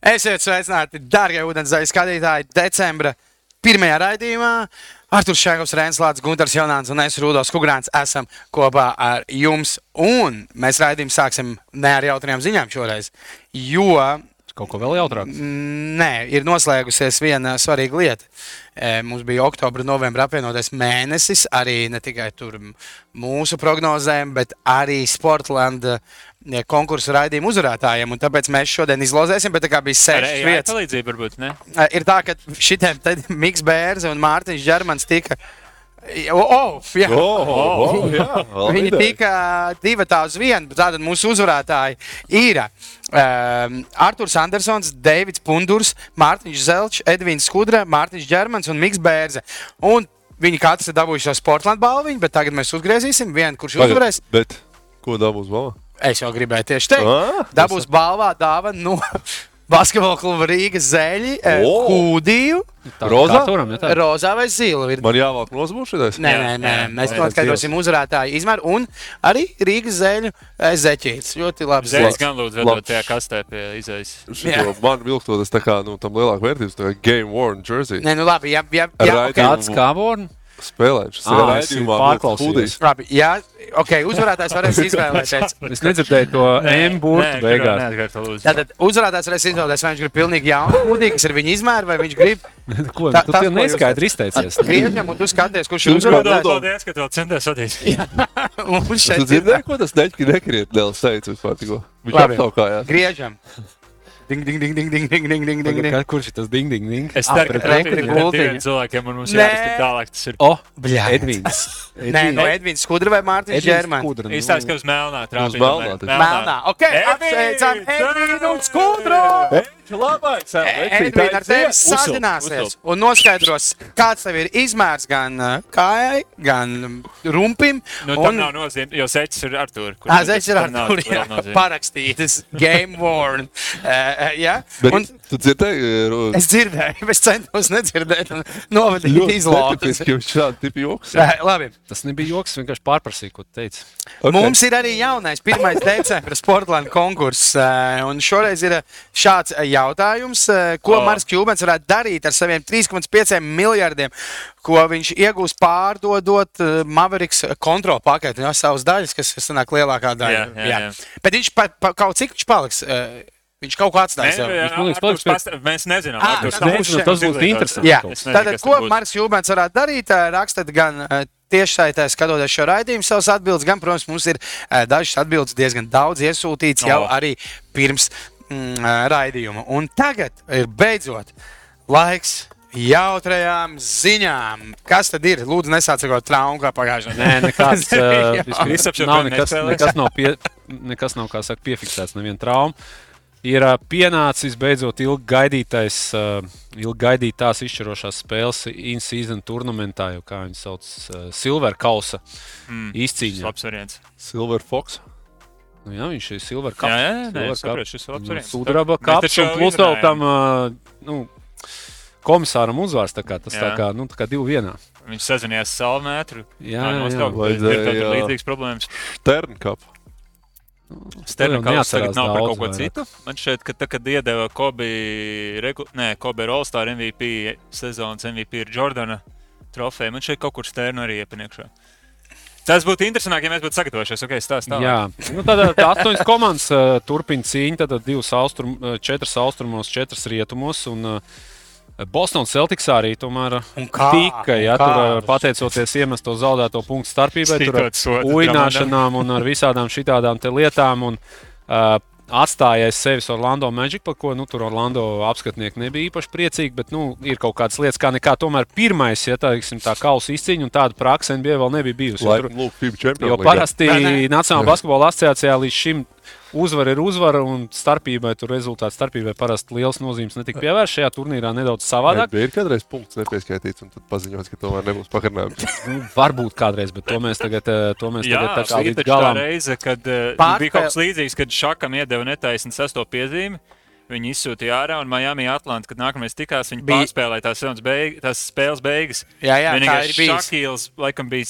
Esiet sveicināti, darbie ūdenzēļa skatītāji, decembra pirmajā raidījumā. Artur Šēnkovs, Rēns Lācis, Gunārs Jonāns un es Rudolf Kungrāns esam kopā ar jums. Un mēs raidījumu sāksim ne ar jautrām ziņām šoreiz, jo Kaut ko vēl jautrāk. Nē, ir noslēgusies viena svarīga lieta. E, Mums bija oktobra, novembra apvienotais mēnesis, arī ne tikai mūsu prognozēm, bet arī Sportlanda e, konkursu raidījumu uzvarētājiem. Un tāpēc mēs šodien izlozēsim, bet tā bija sešas AI vietas. palīdzību varbūt, ne? E, Ir tā, ka šitiem Mikls Bērns un Mārtiņš Čermans tika. O, oh, jā. Oh, oh, jā, vēl Viņi tika divi uz vienu. Tātad mūsu uzvarētāji ir um, Arthurs Andersons, Deivids Pundurs, Mārtiņš Zelčs, Edvins Skudra, Mārtiņš Čermans un Miks Bērze. Un viņi katrs ir dabūjuši šo Sportlandu balvu, bet tagad mēs uzgriezīsim vienu, kurš Pagaid, uzvarēs. Bet ko dabūs mamma? Es jau gribēju tieši teikt, Ah, dabūs balvā dāvana no basketbola kluba Rīgas zeļi, oh. kūdīju, Rozā? Kā turam, ja tā? rozā vai zilu. Ir Man jāvelk nosmūšanās. Nē, nē, nē, mēs noskaidrosim uzvarētāju izmēru un arī Rīgas zeļu eh, zeķītes. Ļoti labi. Zeķis. gan lūdzu vedot tajā kastē pie izējas. Šito man vilktot, tas tā kā, nu, tam lielāka vērtības, tā kā game worn jersey. Nē, nu labi, ja, ja, ja, okay. Kāds kā born? Spēlējuši. Ā, es pārklausījos. labi, ja, okay, uzvarētājs varēs izvēlēties. Es nedzirdēju to M burtu beigās. Tātad uzvarētājs varēs izvēlēties, vai viņš grib pilnīgi jaunu kūdīgu, kas ir viņa izmēra, vai viņš grib Ko, Tā- tu tas, jūs- neskaidri izteicies. griežam, un tu skaties, kurš ir uzvarētājs. Paldies, ka tu centies vadīt. Un Tu šeit ir dzirdēji, ko tas neķi nekriet liels teica vispār? Viņš aptaukājās. griežam. Ding, ding, ding, ding, ding, ding, ding, ding, ding, ding. Kurš ir tas ding, ding, ding? Es ceru, ka tā ir gultiņa. diviem cilvēkiem, un mums Nē. jāizsaka tālāk. Tas ir O, Bļā. Edvins. Nē, no Edvins Skudra vai Mārtiņš Žermans. īstais, ka uz melnā trāpīja. melnā taču. Melnā. Ok, apsveicam Edvinu un Skudru! Labāk, Edvīna ar tevi sazināsies un noskaidros, kāds tev ir izmērs gan uh, kājai, gan um, rumpim. Nu, tam un- nav nozīme, jo seķis ir Artur. Ā, Zēns ir ar to parakstītas, game worn. Uh, ja? Bet un tu dzirdēji, es dzirdēju, bet es centos nedzirdēt un izlauku. netipiski, ka viņš šādi tipi joks. Labi. Tas nebija joks, vienkārši pārprasīju, ko tu teici. Ok. Mums ir arī jaunais 1. decembris Sportlandes konkurss. un Šoreiz ir šāds eh, jautājums, eh, ko O. Marks Čūpens varētu darīt ar saviem 3,5 miljardiem, ko viņš iegūs pārdodot eh, Mavericks kontrolu paketi, no savas daļas, kas sanāk lielākā daļa. Jā, jā, jā. Bet viņš pa, pa, kaut cik viņš paliks. eh, Viņš kaut ko atstās. jau. Viņš man liekas, Arturs paliks pasta- Mēs nezinām. Ā, Arturs tas nav- būs- viņš tas būs interesanti. Jā, nezinu, tātad, ko. Marks Čūpens varētu darīt? Rakstat gan tiešsaitē, skatoties šo raidījumu, savas atbildes, gan, protams, mums ir dažas atbildes diezgan daudz iesūtītas jau arī pirms mm, raidījuma. Un tagad ir beidzot laiks. Jautrajām ziņām. Kas tad ir? Lūdzu, nesāciet traumu kā pagājušajā Nē, nekāds. Uh, nav nekas, nekas, nav pie, nekas nav, saka, piefiksēts, neviena trauma. Ir uh, pienācis beidzot ilgi gaidītais, uh, ilgi gaidītās izšķirošās spēles in-season turnamentā, jau kā viņi sauc, uh, Silver Kausa Mm. izcīņa. Labs variants. Silver Fox. Nu, jā, viņš ir Silver Jā, Cup. jā, jā, Silver es saprotu, Cup. šis ir labs Nu, variants. Sudraba kaps un plus vēl tam uh, nu, komisāram uzvārds. tā kā Tas tā Jā. kā, nu, tā kā divi vienā. Viņš sazinājās salmetru. Jā, jā, jā. Ir Vajadzēja, tādas jā. līdzīgas problēmas. Ternkap. Sternaus tagad neatcerās nav par kaut ko vairāk. citu. Man šķiet, ka, tā, kad iedeva Kobe, regu... nē, Kobe ir All-Star MVP, sezonas MVP ir Jordana trofeja. Man šeit kaut kur stērnu arī iepriekšā. Tas būtu interesanti, ja mēs būtu sagatavojušies. Okay, stāst tālāk. Jā, nu, tad tā astoņas komandas uh, turpina cīņu. Tad divas austrum, uh, četras austrumos, četras rietumos. Un, uh, Bostonas Celtics arī tomēr tika, ja tur uh, pateicoties iemesto zaudēto punktu starpībai, tur ar Citot uināšanām un ar visādām šitādām te lietām. Un, uh, Atstājis sevis Orlando Magic, par ko nu, tur Orlando apskatnieki nebija īpaši priecīgi, bet nu, ir kaut kādas lietas, kā nekā. Tomēr pirmais, ja tā, teiksim, tā kausa izcīņa un tāda praksa NBA vēl nebija bijusi. jo tur- lūk. Jo parasti. Nacionālajā basketbola asociācijā līdz šim uzvara ir uzvara, un starpībai tur rezultātu starpībai parasti liels nozīmes netika pievērsts. Šajā turnīrā nedaudz savādāk. Bija kādreiz punkts nepieskaitīts, un tad paziņots, ka tomēr nebūs pakarinājums. Nu, varbūt kādreiz, bet to mēs tagad, eh, to mēs Jā, tagad tā kā līdz taču tā galam. reize, kad uh, Pārspēle- bija kaut kas līdzīgs, kad Šakam iedeva netaisnu sesto piezīmi. Viņi izsūtīja ārā, un Miami Atlanta, kad nākamais tikās, viņi Bija- pārspēlēja tās, beig, tās spēles beigas. Jā, jā, tā Vienīgais ir bijis. Šakīls, laikam, bija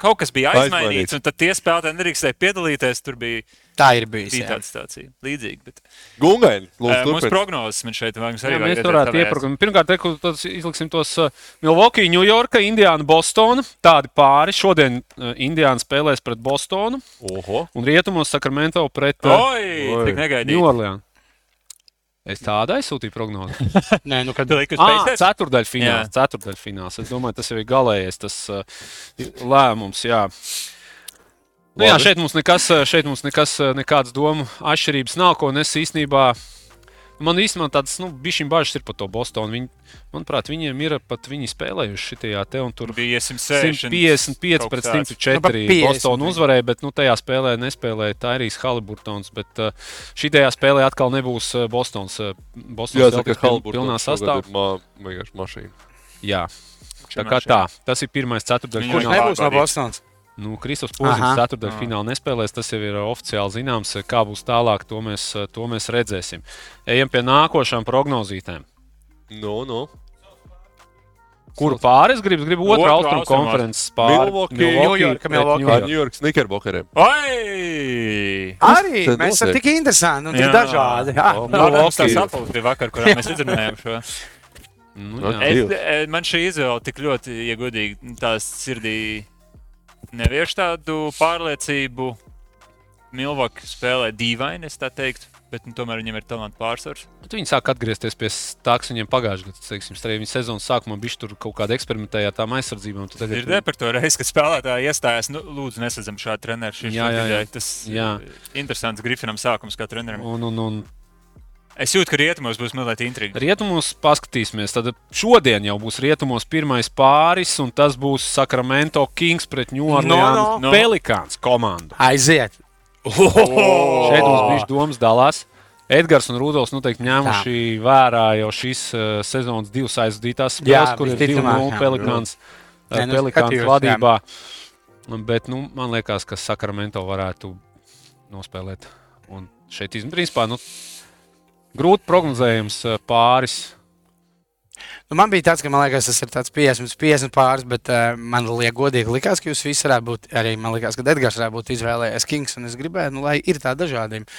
kaut kas bija Aizmainīts. aizmainīts, un tad tie spēlētāji nedrīkstēja piedalīties. Tur bija, Tā ir bijis. bija jā. tāda situācija. Līdzīga. Bet, Gungaini, uh, lūdzu, mums turpiniet. prognozes man šeit vajag Jā, arī mēs vajag tur varētu ieprogrammēt. Pirmkārt, teku, izliksim tos uh, Milwaukee, New York, Indiana, Bostona. Tādi pāri. Šodien uh, Indiana spēlēs pret Bostonu Oho. un rietumos Sacramento pret uh, Oi, Oi. New Orleans. Es tādu aizsūtīju prognozi. Nē, nu, kad uz Ah, ceturdaļfināls. Ceturdaļfināls. Es domāju, tas jau ir galējais tas uh, lēmums. Jā. Nu, jā, šeit mums nekas, šeit mums nekas, nekādas domu atšķirības nav. Ko es īstenībā, man īstenībā tādas, nu, bišķiņ bažas ir par to Bostonu. Viņi, manuprāt, viņiem ir pat viņi spēlējuši šitajā te un tur. Bija 160. 155 kaut pret kas tāds. 104. Nu, pa 50 Bostonu uzvarēja, bet nu, tajā spēlē nespēlēja Tairijs Haliburtons. Bet uh, šajā spēlē atkal nebūs uh, Bostons. Uh, Bostons Jā, pilnā šogad sastāvā. ir vienkārši mašīna. Jā, tā kā tā. Tas ir pirmais ceturtdaļas Viņu Kurš nebūs no. Bostonas? Nu, Kristofers Aha. ceturtajā finālā nespēlēs. Tas jau ir oficiāli zināms. Kā būs tālāk, to mēs, to mēs redzēsim. Ejam pie nākošām prognozītēm. Nu, nu. Kuru pāri es gribu? Otru austrumu konferences pāri. Milwaukee. New York, pret Milwaukee. New Ar York. New York snickerbokeriem. Oi! Arī mēs esam tik interesanti un tik Jā. dažādi. Jā. O, Tā mums tā Milwaukee. sapulce bija vakar, kurā mēs izrunājām šo. Nu. Es, Divs. e, man šī izvēle tik ļoti, ja godīgi, tās sirdī nevieš tādu pārliecību. Milvaka spēlē dīvaini, es tā teiktu, bet nu, tomēr viņam ir talants pārsvars. Bet Viņi sāk atgriezties pie tā, kas viņiem pagājušajā gadā, arī viņa sezonas sākumā bija tur kaut kāda eksperimentēja ar tām aizsardzībām. tu Tagad, Ir to reizi, kad spēlētāji iestājās. Nu, lūdzu, nesadzam šādu treneru. Jā, jā, jā. Tas Jā. ir interesants Grifinam sākums kā trenerim. un, un, un Es jūtu, ka rietumos būs mazliet intriga. rietumos paskatīsimies. Tad šodien jau būs rietumos pirmais pāris, un tas būs Sacramento Kings pret New Orleans No, no. Pelikāns komandu. Aiziet! Šeit mums bija domas dalās. Edgars un Rudolfs noteikti ņēmuši vērā jau šīs uh, sezonas divas aizvadītās spēles, Jā, kur ir visticamāk, 2-0 jā. Pelikāns, Nē, uh, nu, Pelikāns vadībā. Bet nu, man liekas, ka Sacramento varētu nospēlēt. Un šeit, principā, nu, grūti prognozējams uh, pāris. Nu, man bija tāds, ka man liekas, tas ir tāds 50, 50 pāris, bet uh, man liekas, godīgi likās, ka jūs visi varētu būt. Arī man liekas, ka Edgars varētu būt izvēlējies Kings, un es gribēju, nu, lai ir tā dažādība.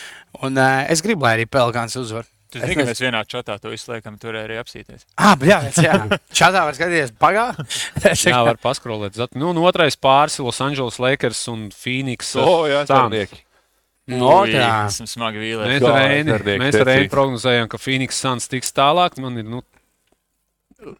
Un uh, es gribu, lai arī Pelkāns uzvar. Tu Es zini, ka mēs vienā čatā to izslēgam, tur arī apsīties. Ah, jā, jā. Šādā var skatīties pagā. Jā, var paskrolēt. Nu, un otrais pāris Los Angeles Lakers un Phoenix. uh, O, jā, Suns. starnieki. No, Ui, tā. Esmu smagi vīlies. Mēs ar Reini, mēs ar Reini prognozējām, ka Phoenix Suns tiks tālāk. Man ir, nu,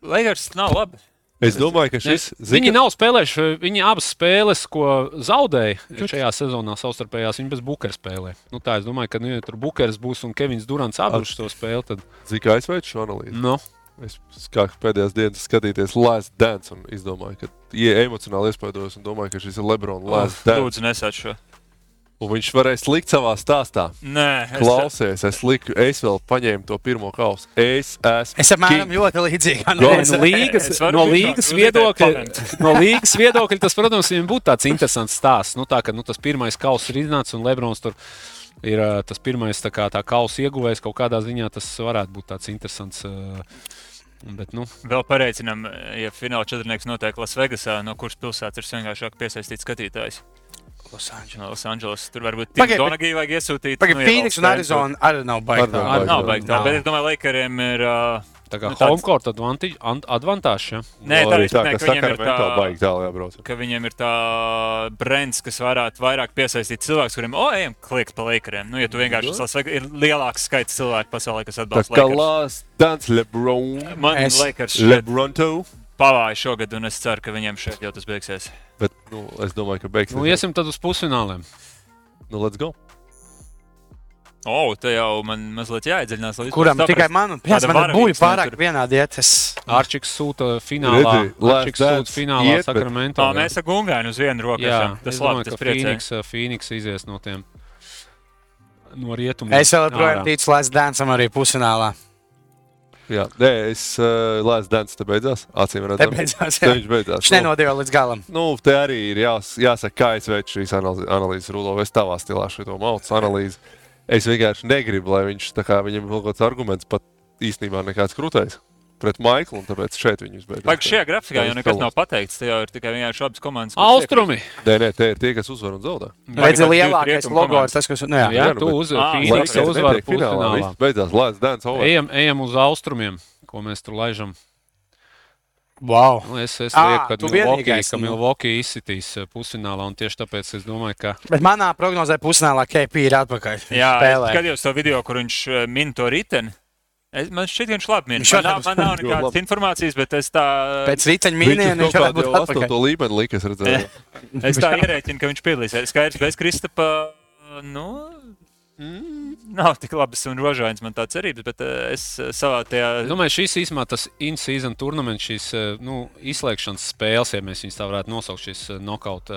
Lakers nav labi. Es domāju, ka šis Viņi nav spēlējuši, viņi abas spēles, ko zaudēja šajā sezonā, savstarpējās, viņi bez Bukera spēlē. Nu, tā es domāju, ka nu, ja tur Bukers būs un Kevins Durants abus to spēli. Tad, Zika aizveic šo analīzi. nu, Es kā pēdējās dienas skatīties Last Dance un izdomāju, ka ie emocionāli iespaidojos un domāju, ka šis ir Lebrona Last Dance. Lūdzu, nesāc šo. Un viņš varēs likt savā stāstā. Nē, es- Klausies, es, liku, es vēl paņēmu to pirmo kausu. Es esmu. Es apmēram king. ļoti līdzīgi. no, no, līgas, no, līgas uzliek viedokļa, no līgas viedokļa tas, protams, viņam būtu tāds interesants stāsts. Nu, tā, ka, nu, tas pirmais kauss ir iznācis un Lebrons tur ir ā, tas pirmais tā, kā, tā kausa ieguvējs. Kaut kādā ziņā tas varētu būt tāds interesants. ā, Bet, nu, Vēl pareicinām, ja fināla četrnieks notiek Lasvegasā, no kuras pilsētas ir vienkāršāk piesaistīt skatītājus. Losandželos. No Los-Angeles. Tur varbūt tikai Donagiju vajag iesūtīt. Pagaid, nu, ja Phoenix un Arizona arī nav baigta. Arī tur- Ar, nav baigta. Nav. Bet es domāju, Lakeriem ir. Uh, tā kā Nu, nu, tāds- home court advantage, an- advantage ja? nē, tā arī ir tā, tā, ka ka viņiem ir tā. baigi tālu jābrauc. ka viņiem ir tā brands, kas varētu vairāk piesaistīt cilvēkus, kuriem, oh, ejam, kliegt pa laikiem. Nu, ja tu vienkārši tas ir lielāks skaits cilvēku pasaulē, kas Tā atbalsta kā Lakers. Last Dance Lebron. Man Es- liekas, ka Lebronto. pavāja šogad, un es ceru, ka viņiem šeit jau tas beigsies. Bet nu, es domāju, ka beigsies. Nu, iesim tad uz pusfināliem. Nu, let's go. O, te jau man mazliet jāiedziļinās. Kuram vispār tikai saprast. man, ne, pārāk vienādi iet. Es... Arčiks sūta finālā. Arčiks sūta finālā iet, bet- Sakramento. Tā, jā. mēs ar Gungainu uz vienu roku Jā, esam. Tas es labi, domāju, tas. Phoenix, uh, Phoenix izies no tiem no rietumiem. Es joprojām ticu Last Dancam arī pusfinālā. Jā, nē, es uh, Last Dance te beidzās. Acīm Te redzam. beidzās, Te jā. viņš beidzās. Viņš nenodeva līdz galam. Nu, te arī ir jās, jāsaka, kā es veicu šīs analīzes Rudolf. Es tavā stilā šo maucu analīzi. Es vienkārši negribu, lai viņš tā kā viņam kaut kāds arguments pat īstenībā nekāds krūtais. Pret Maiklu, un tāpēc šeit viņus beidzot. Vai šajā grafikā jau nekas nav pateikts? Te jau ir tikai vienkārši abas komandas. Austrumi. Nē, nē, tie ir tie, kas uzvar un zaudē. Redzi, lielākais logo ir tas, kas. Nu, jā. Jā, Jā, nu, tu bet- uzvari. Lakers uzvar netiek finālā. pusfinālā. Viss beidzās, lēts dēns. over. Ejam, ejam uz austrumiem, ko mēs tur laižam. Wow. Nu, es es Ā, lieku, vienīgais, ka. Milwaukee izsitīs eh, pusfinālā, un tieši tāpēc es domāju, ka Bet manā prognozē pusnālā KP ir atpakaļ. Jā, skatījos to video, kur viņš eh, min to riteni. Es, man šķiet, ka viņš labi min. Viņš Man nav, man nav nekādas labi. informācijas, bet es tā, Pēc mīniem uz viņš kaut atpakaļ. astoto līmeni lika, es redzēju. es tā ierēķinu, ka viņš piedalīsies. Skaidrs, bez Kristapa. Nu, mm, nav tik labas un rožainas man tā cerības, bet eh, es eh, savā tajā. Es domāju, šīs īstenībā tas in-season turnaments, šīs eh, nu, izslēgšanas spēles, ja mēs viņus tā varētu nosaukt, šīs eh, knockout.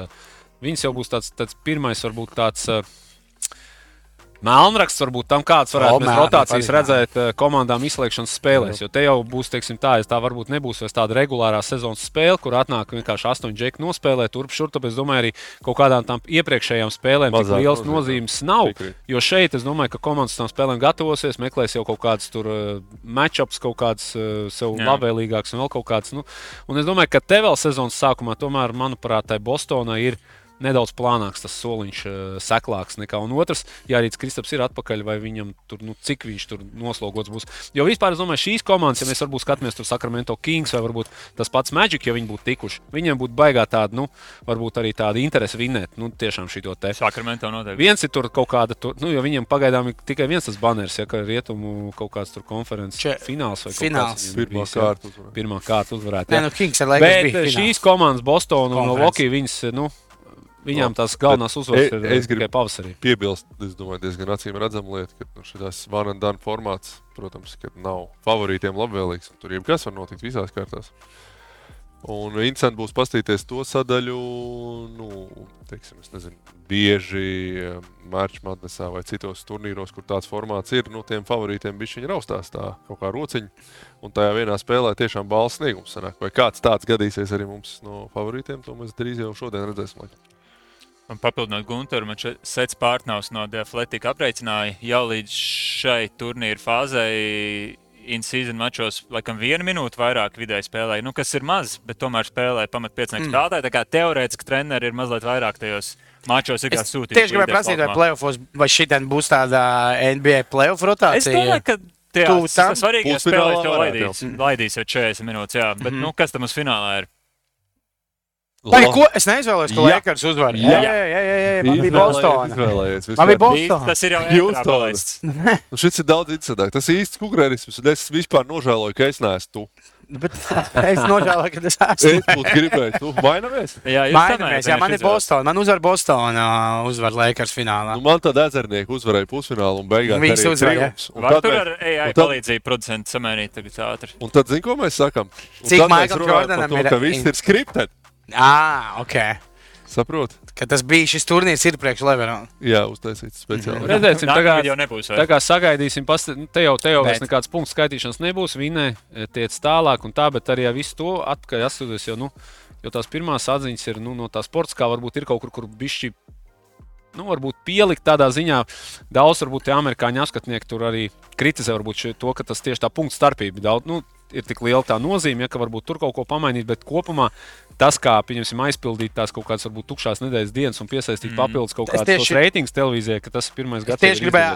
Viņas jau būs tāds, tāds pirmais, varbūt tāds. eh, Melnraksts varbūt tam kāds varētu melni, rotācijas redzēt eh, komandām izslēgšanas spēlēs. Jo te jau būs, teiksim, tā, ja tā varbūt nebūs vairs tāda regulārā sezonas spēle, kur atnāk vienkārši astoņi džeki nospēlē turp šur. Tāpēc es domāju, arī kaut kādām tām iepriekšējām spēlēm tik Mazāk liels nozīmē. nozīmes nav. Jo šeit es domāju, ka komandas tam spēlēm gatavosies, meklēs jau kaut kādas tur uh, matchups, kaut kādas uh, sev Jā. labvēlīgākas un vēl kaut kādas. Nu, un es domāju, ka te vēl sezonas sākumā, tomēr, manuprāt, tai Bostonai ir nedaudz plānāks tas soliņš, uh, seklāks nekā un otrs. Ja arī Kristaps ir atpakaļ, vai viņam tur, nu, cik viņš tur noslogots būs. Jo vispār es domāju, šīs komandas, ja mēs varbūt skatāmies tur Sacramento Kings vai varbūt tas pats Magic, ja viņi būtu tikuši, viņiem būtu baigā tāda, nu, varbūt arī tāda interese vinēt, nu, tiešām šī te. Sakramento noteikti. Viens ir tur kaut kāda, tur, nu, jo viņiem pagaidām ir tikai viens tas banners, ja ka rietumu kaut kāds tur konferences Če- fināls vai kaut fināls. Pirmā jā. kārta. uzvarēja. Pirmā kārta uzvarēta. Nē, jā. nu, Kings ar Lakers Bet eh, šīs komandas, Bostonā un. Milwaukee, viņas, nu, viņām tās galvenās uzvaras e- ir es tikai pavasarī. Piebilst, es domāju, diezgan acīm redzama lieta, ka nu, šis Vanadana formāts, protams, nav favorītiem labvēlīgs. Tur jebkas var notikt visās kārtās. Un interesanti būs paskatīties to sadaļu, nu, teiksim, nezinu, bieži Mārķis Madnesā vai citos turnīros, kur tāds formāts ir. Nu, tiem favorītiem bija viņa raustās tā kaut kā rociņa. Un tajā vienā spēlē tiešām balss sniegums sanāk. Vai kāds tāds gadīsies arī mums no favorītiem, to mēs drīz jau šodien redzēsim. laikam. Un papildinot Gunteru, man šeit sets pārtnāvs no The Athletic apreicināja jau līdz šai turnīra fāzei. In-season mačos, laikam, vienu minūti vairāk vidēji spēlēja, nu, kas ir maz, bet tomēr spēlēja pamatpiecnieku mm. spēlētāji. Tā kā teorētiski treneri ir mazliet vairāk tajos mačos, ir kā Es sūtīt. tieši gribēju prasīt, vai playoffs, vai šī būs tāda NBA playoff Es rotācija. domāju, ka tie tam? svarīgākie Pusfinālā spēlēs jau varētu laidīs, laidīs jau 40 minūtes, jā. Bet, Mhm. nu, kas tam uz finālā ir? Vai, ko? Es neizvēlējos, ka. Lakers uzvar. Jā. Jā, jā, jā, jā. Man bija Bostonā. Man bija. Bostonā. Tas ir jau palaists. Nu, šis ir daudz interesantāk. Tas ir īsts kukurērisms, un es vispār nožēloju, ka es neesmu tu. Bet es nožēloju, ka tas esmu. Es būtu gribējis, tu mainamies. Jā, Mainamies, jā, man ir Bostonā. Man uzvar Bostonā, uzvar Lakers finālā. Nu, man tad ezernieki uzvarēja pusfinālu un beigās Viņas arī uzvarēja. Un tad tur ar AI palīdzību producentu samērīt tagad ātri. Un tad, zini, ko mēs sakām? Un Cik Michael Jordanam to, ir- Ka viss ir skriptēts. Ah, ok. Saprot? Ka tas bija šis turnīrs ir priekš Leverona. Jā, uztaisīts speciāli. Redzēsim, Nākamgad tagad jau nebūs. Tā vairs. kā sagaidīsim, past... te jau, te jau vairs nekāds punkts skaitīšanas nebūs. Vinē, e, tiec tālāk un tā, bet arī ar visu to atpakaļ atskatoties, jo, nu, jo tās pirmās atziņas ir nu, no tā sports, kā varbūt ir kaut kur, kur bišķi. Nu, varbūt pielikt tādā ziņā, daudz varbūt tie amerikāņu apskatnieki tur arī kritizē varbūt šo- to, ka tas tieši tā punktu starpība daudz, nu, ir tik liela tā nozīme, ja, ka varbūt tur kaut ko pamainīt, bet kopumā tas, kā pieņemsim, aizpildīt tās kaut kādas varbūt tukšās nedēļas dienas un piesaistīt mm. papildus kaut Es kādus tieši- reitingus televīzijai, ka tas ir pirmais gads. tieši gribēju,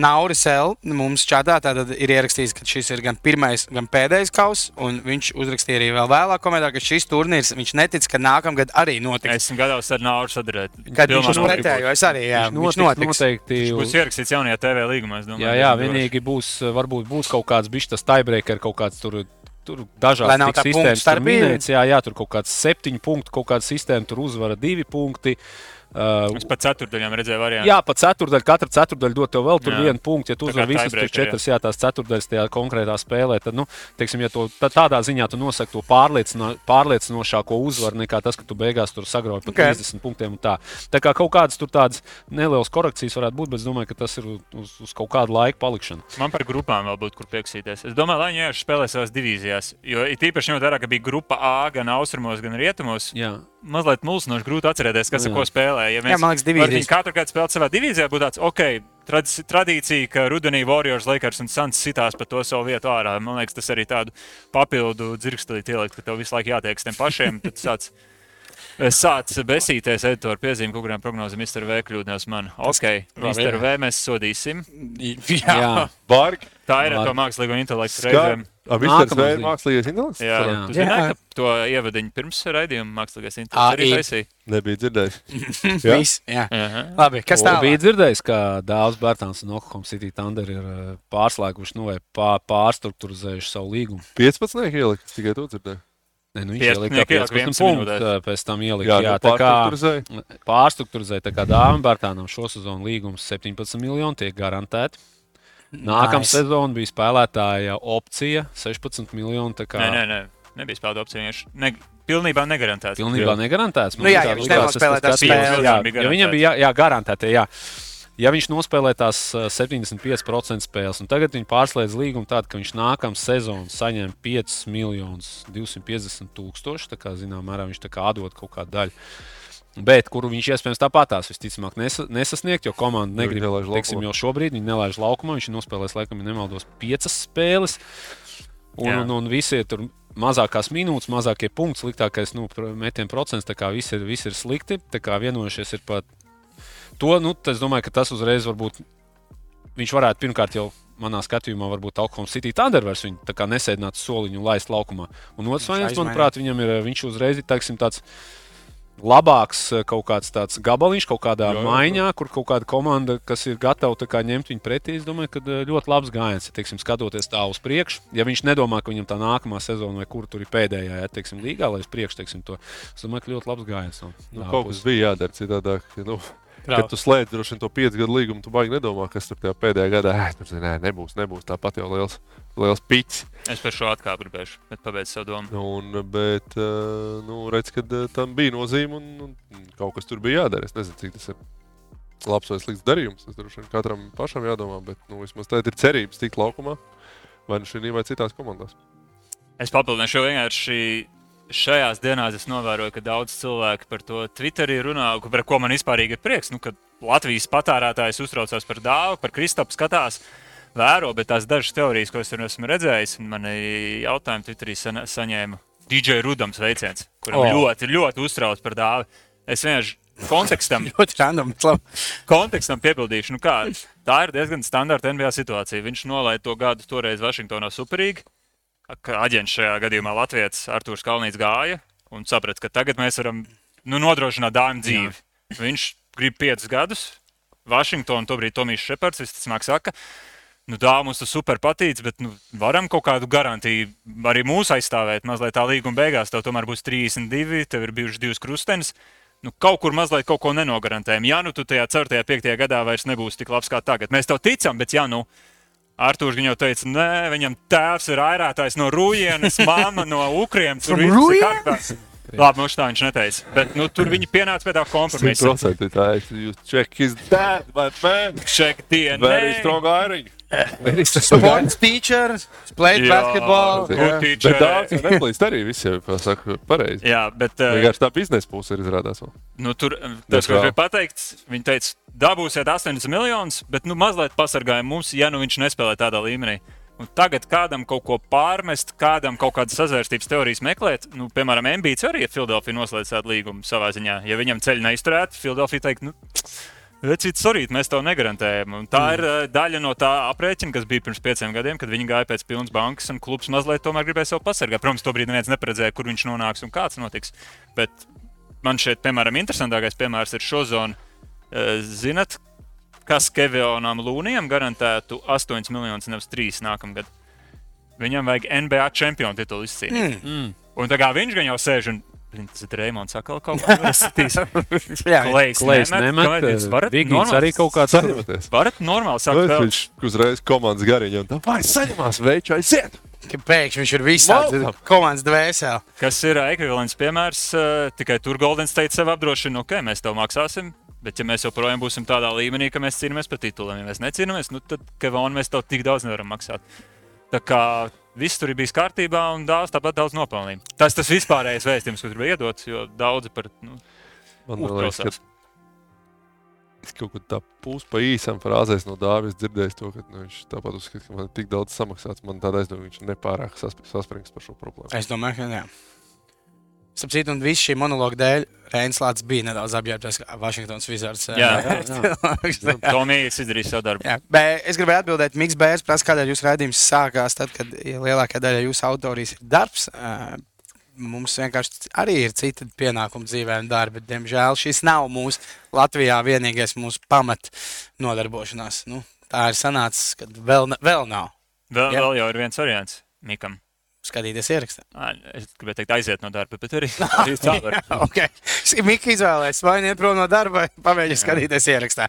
Nauris L. mums čatā ir ierakstījis, ka šis ir gan pirmais, gan pēdējais kauss, un viņš uzrakstīja arī vēl vēlāk komentārā, ka šis turnīrs, viņš netic, ka nākamgad arī notiks. Es esmu gatavs ar naudu sadarīt. Kad viņš uz pretējo, es arī, jā, viņš notiks. noteikti. Viņš būs ierakstīts jaunajā TV līgumā. es domāju, Jā, jā, vienīgi būs, varbūt būs kaut kāds bijis tas tiebreaker, kaut kāds tur. Tur dažādi tā sistēmas starpība? minēts, jā, jā, tur kaut kāds septiņu punktu, kaut kāda sistēma, tur uzvara divi punkti. Uh, Es pat ceturdaļām redzēju, variantu. Jā, pa ceturdaļu, katra ceturdaļa dod tev vēl vienu punktu. Ja tu uzvari visas tur tiebreaker, četras, jā, tās ceturdaļas tajā konkrētā spēlē, tad, nu, teiksim, ja to, tā, tādā ziņā tu nosaki to pārliecino, pārliecinošāko uzvaru nekā tas, ka tu beigās tur sagrauj pa Ok. 30 punktiem un tā. Tā kā kaut kādas tur tādas nelielas korekcijas varētu būt, bet es domāju, ka tas ir uz, uz kaut kādu laiku palikšanu. Man par grupām vēl būtu kur pieksīties. Es domāju, lai viņi vienkārši spēlē savās divīzijās. Jo it īpaši ņemot vērā, ka bija grupa A gan austrumos, gan rietumos. Jā. Mazliet mulsinoši, grūti atcerēties, kas Jā. ar ko spēlē. Ja mēs Jā, man liekas, divīzijas. Katru gadu spēlēt savā divīzijā, būtu tāds, ok, tradici- tradīcija, ka rudenī Warriors, Lakers un Suns sitās par to savu vietu ārā. Man liekas, tas arī tādu papildu dzirkstelīt ielikt, ka tev visu laiku jātiek tiem pašiem. Tad sāc, sāc besīties, ar piezīmi, kaut kādām prognozēm, Mr. V kļūdās man. Ok, Mr. V mēs sodīsim. Jā, Jā. Bargi. Tā ir ar to mākslīgo intelektu reizēm. Zvēr ziņa. mākslīgais intelekts? Jā, Jā. zināji, Jā. ka to ievadiņu pirms raidījuma mākslīgais intelekts arī taisīja. Nebija dzirdējis. Jā. Viss, jā. Aha. Labi, kas tā bija dzirdējis, ka Dārzs Bērtāns un Oklahoma City Thunder ir pārslēguši, nu, vai pār, pārstruktūrizējuši savu līgumu. 15. ielika, tikai to dzirdēju. Ne, nu, viņš ielika ielika 15 11 punktus, minūtēs. pēc tam ielika. Jā, Jā, jā tā kā pārstruktūrizēja. pārstruktūrizēja, tā kā Dārzs Bērtānam šo sezonu līgums 17 miljoni tiek garantēti. Nākamā Nice. sezona bija spēlētāja opcija 16 miljoni. kā Nē, nē, nē. Nebija spēlēta opcija. Viņš ne, pilnībā negarantēts. Pilnībā negarantēts. Nu jā, viņš tas tās skatījos, spēles. Jā, ja viņam bija jā, jā, garantēti. Jā. Ja viņš nospēlē tās uh, 75% spēles, un tagad viņš pārslēdz līgumu tādu, ka viņš nākamā sezonā saņem 5 miljonus 250 tūkstoši, tā kā zināmā mērā viņš tā kā atdod kaut kādu daļu. Bet kuru viņš iespējams tāpatās visticamāk nesa, nesasniegt, jo komanda negrib. nelaiž Teiksim, jau šobrīd viņi nelaiž laukumā. Viņš ir nospēlējis, laikam, ja nemaldos, 5 spēles. Un, Jā. un, un visi ir tur mazākās minūtes, mazākie punkti, sliktākais nu, metienu procents. Tā kā viss ir, viss ir slikti. Tā kā vienojušies ir par to. Nu, es domāju, ka tas uzreiz varbūt viņš varētu pirmkārt jau. Manā skatījumā, varbūt Oklahoma City Thunder vairs viņu tā kā nesēdināt soliņu un laist laukumā. Un otrs variants, manuprāt, viņam ir viņš uzreiz ir teiksim, tāds labāks eh, kaut kāds tāds gabaliņš, kaut kādā Jā, jā, maiņā, kur kaut kāda komanda, kas ir gatava kā ņemt viņu pretī. Es domāju, ka eh, ļoti labs gājiens, ja teiksim, skatoties tā uz priekšu. Ja viņš nedomā, ka viņam tā nākamā sezona vai kur tur ir pēdējā, ja teiksim, līgā, lai uz priekšu, teiksim, to, es domāju, ka ļoti labs gājiens. No, Nu, kaut kas puses. bija jādara citādāk. ka, Nu, kad tu slēdz droši vien to piecu gadu līgumu, tu baigi nedomā, kas tur pēdējā gadā "Ē, tur zini, nebūs, nebūs tāpat jau liels, liels piķis. Es par šo atkāpu gribēšu, bet pabeigšu savu domu. Un, bet, eh, nu, redz, ka eh, tam bija nozīme un, un kaut kas tur bija jādara. Es nezinu, cik tas ir labs vai slikts darījums. Tas droši vien katram pašam jādomā, bet nu, vismaz tagad ir cerības tikt laukumā vai nu šī vai citās komandās. Es papildināšu, vienkārši šajās dienās es novēroju, ka daudz cilvēku par to Twitterī runā, par ko man vispār ir prieks. Nu, kad Latvijas patērētājs uztraucās par dāvu, par Kristapu skatās. Vēro, bet tās dažas teorijas, ko es esmu redzējis, un man jautājumu Twitterī sa saņēma DJ Rudams veiciens, kuram oh. ļoti, ļoti uztrauc par dāvu. Es vienkārši kontekstam Ļoti random. kontekstam piebildīšu, nu kā, tā ir diezgan standarta NBA situācija. Viņš nolaida to gadu toreiz Vašingtonā superīgi. Aģents šajā gadījumā Latvijas Arthurs Kalnīts gāja un saprata, ka tagad mēs varam nu, nodrošināt dāmu dzīvi. Jā. Viņš grib piecus gadus. Vašingtonā tobrīd Tomijs Šepards visticamāk saka, nu, tā mums tas super patīk, bet nu, varam kaut kādu garantiju arī mūsu aizstāvēt. Mazliet tā līguma beigās tev tomēr būs 32, tev ir bijušas divas krustenes. Nu, kaut kur mazliet kaut ko nenogarantējam. Jā, nu tu tajā 4. un 5. gadā vairs nebūsi tik labs kā tagad. Mēs tev ticam, bet jā, nu. Arthurs jau teica, nē, viņam tēvs ir airētājs no Rūjienas, mamma no Ukriem. Tur ir kārtībā. Labi, mums tā viņš neteica. Bet nu, tur viņi pienāca pie tā kompromisa. 100% tā ir. Jūs check his dad, my man. Šeit diena. Very strong iron. Sports teacher, played Jā. basketball. Good jā. teacher. Bet daudz neplīst arī visiem, pasaka, pareizi. Jā, bet uh, Vienkārši tā biznesa puse ir izrādās. vēl. nu, tur tas, Bet ko gribēju pateikt, viņi teica, dabūsiet 80 miljonus, bet nu, mazliet pasargāja mums, ja nu viņš nespēlē tādā līmenī. Un tagad kādam kaut ko pārmest, kādam kaut kādas sazvērstības teorijas meklēt, nu, piemēram, Mbīts arī ir Filadelfija noslēdz tādu līgumu savā ziņā. Ja viņam ceļu neizturētu, Filadelfija teikt, nu, Vecīt, sorry, mēs to negarantējam. Un tā mm. ir uh, daļa no tā aprēķina, kas bija pirms pieciem gadiem, kad viņi gāja pēc pilnas bankas, un klubs mazliet tomēr gribēja sev pasargāt. Protams, tobrīd neviens neparedzēja, kur viņš nonāks un kāds notiks. Bet man šeit, piemēram, interesantākais piemērs ir šo zonu. Uh, zinat, kas Kevionam Lūnijam garantētu 8 miljonus, nevis 3 nākamgad? Viņam vajag NBA čempionu titulu izcīnīt. Mm. Mm. Un tā kā viņš gan jau sēž un Ir Reimons atkal kaut ko tādu. Jā, Klejs Klais nemet, nemet, jūs varat Vigīts normāli- arī kaut kāds. Saņematies. Varat normāli sākt Vai spēlēt. Viņš uzreiz komandas gariņā un tā vai saņemās veiču aiziet. pēkšņi viņš ir visādi komandas dvēseli. Kas ir ā, ekvivalents piemērs, ā, tikai tur Golden State sev apdrošina, ok, mēs tev maksāsim. Bet, ja mēs joprojām būsim tādā līmenī, ka mēs cīnāmies par tituliem, ja mēs necīnāmies, nu, tad Kevonam mēs tev tik daudz nevaram maksāt. Tā kā Viss tur ir bijis kārtībā, un dāvāts tāpat daudz nopelnīja. Tas tas vispārējais vēstījums, kas tur bija iedots, jo daudzi par nu, Man liekas, ka es kaut kur tā pūs pa īsam frāzēs no Dāvis dzirdējis to, ka nu, viņš tāpat uzskata, ka man ir tik daudz samaksāts. Man tāda aizdomīga, ka viņš nepārāk sasp- saspringts par šo problēmu. Es domāju, ka jā. Starp citu, un visu šī monologa dēļ Reinas Lācis bija nedaudz apģērbts kā Vašingtons Wizards. Jā. jā. Tomijs izdarīja savu darbu. Jā, bet es gribēju atbildēt, Mikls Bērs prasa, kādēļ jūsu raidījums sākās tad, kad lielākā daļa jūsu autorijas ir darbs. Ā, Mums vienkārši arī ir citi pienākumi dzīvē un darbi. Diemžēl šis nav mūsu Latvijā vienīgais mūsu pamat nodarbošanās. Nu, tā ir sanācis, ka vēl, vēl nav. Vēl, Jā. vēl jau ir viens variants Mikam. Skatīties ierakstā. Ā, Es gribēju teikt, aiziet no darba, bet arī, tā var. okay. Mika izvēlējās, vai nu iet prom no darba, vai pamēģināt skatīties ierakstā.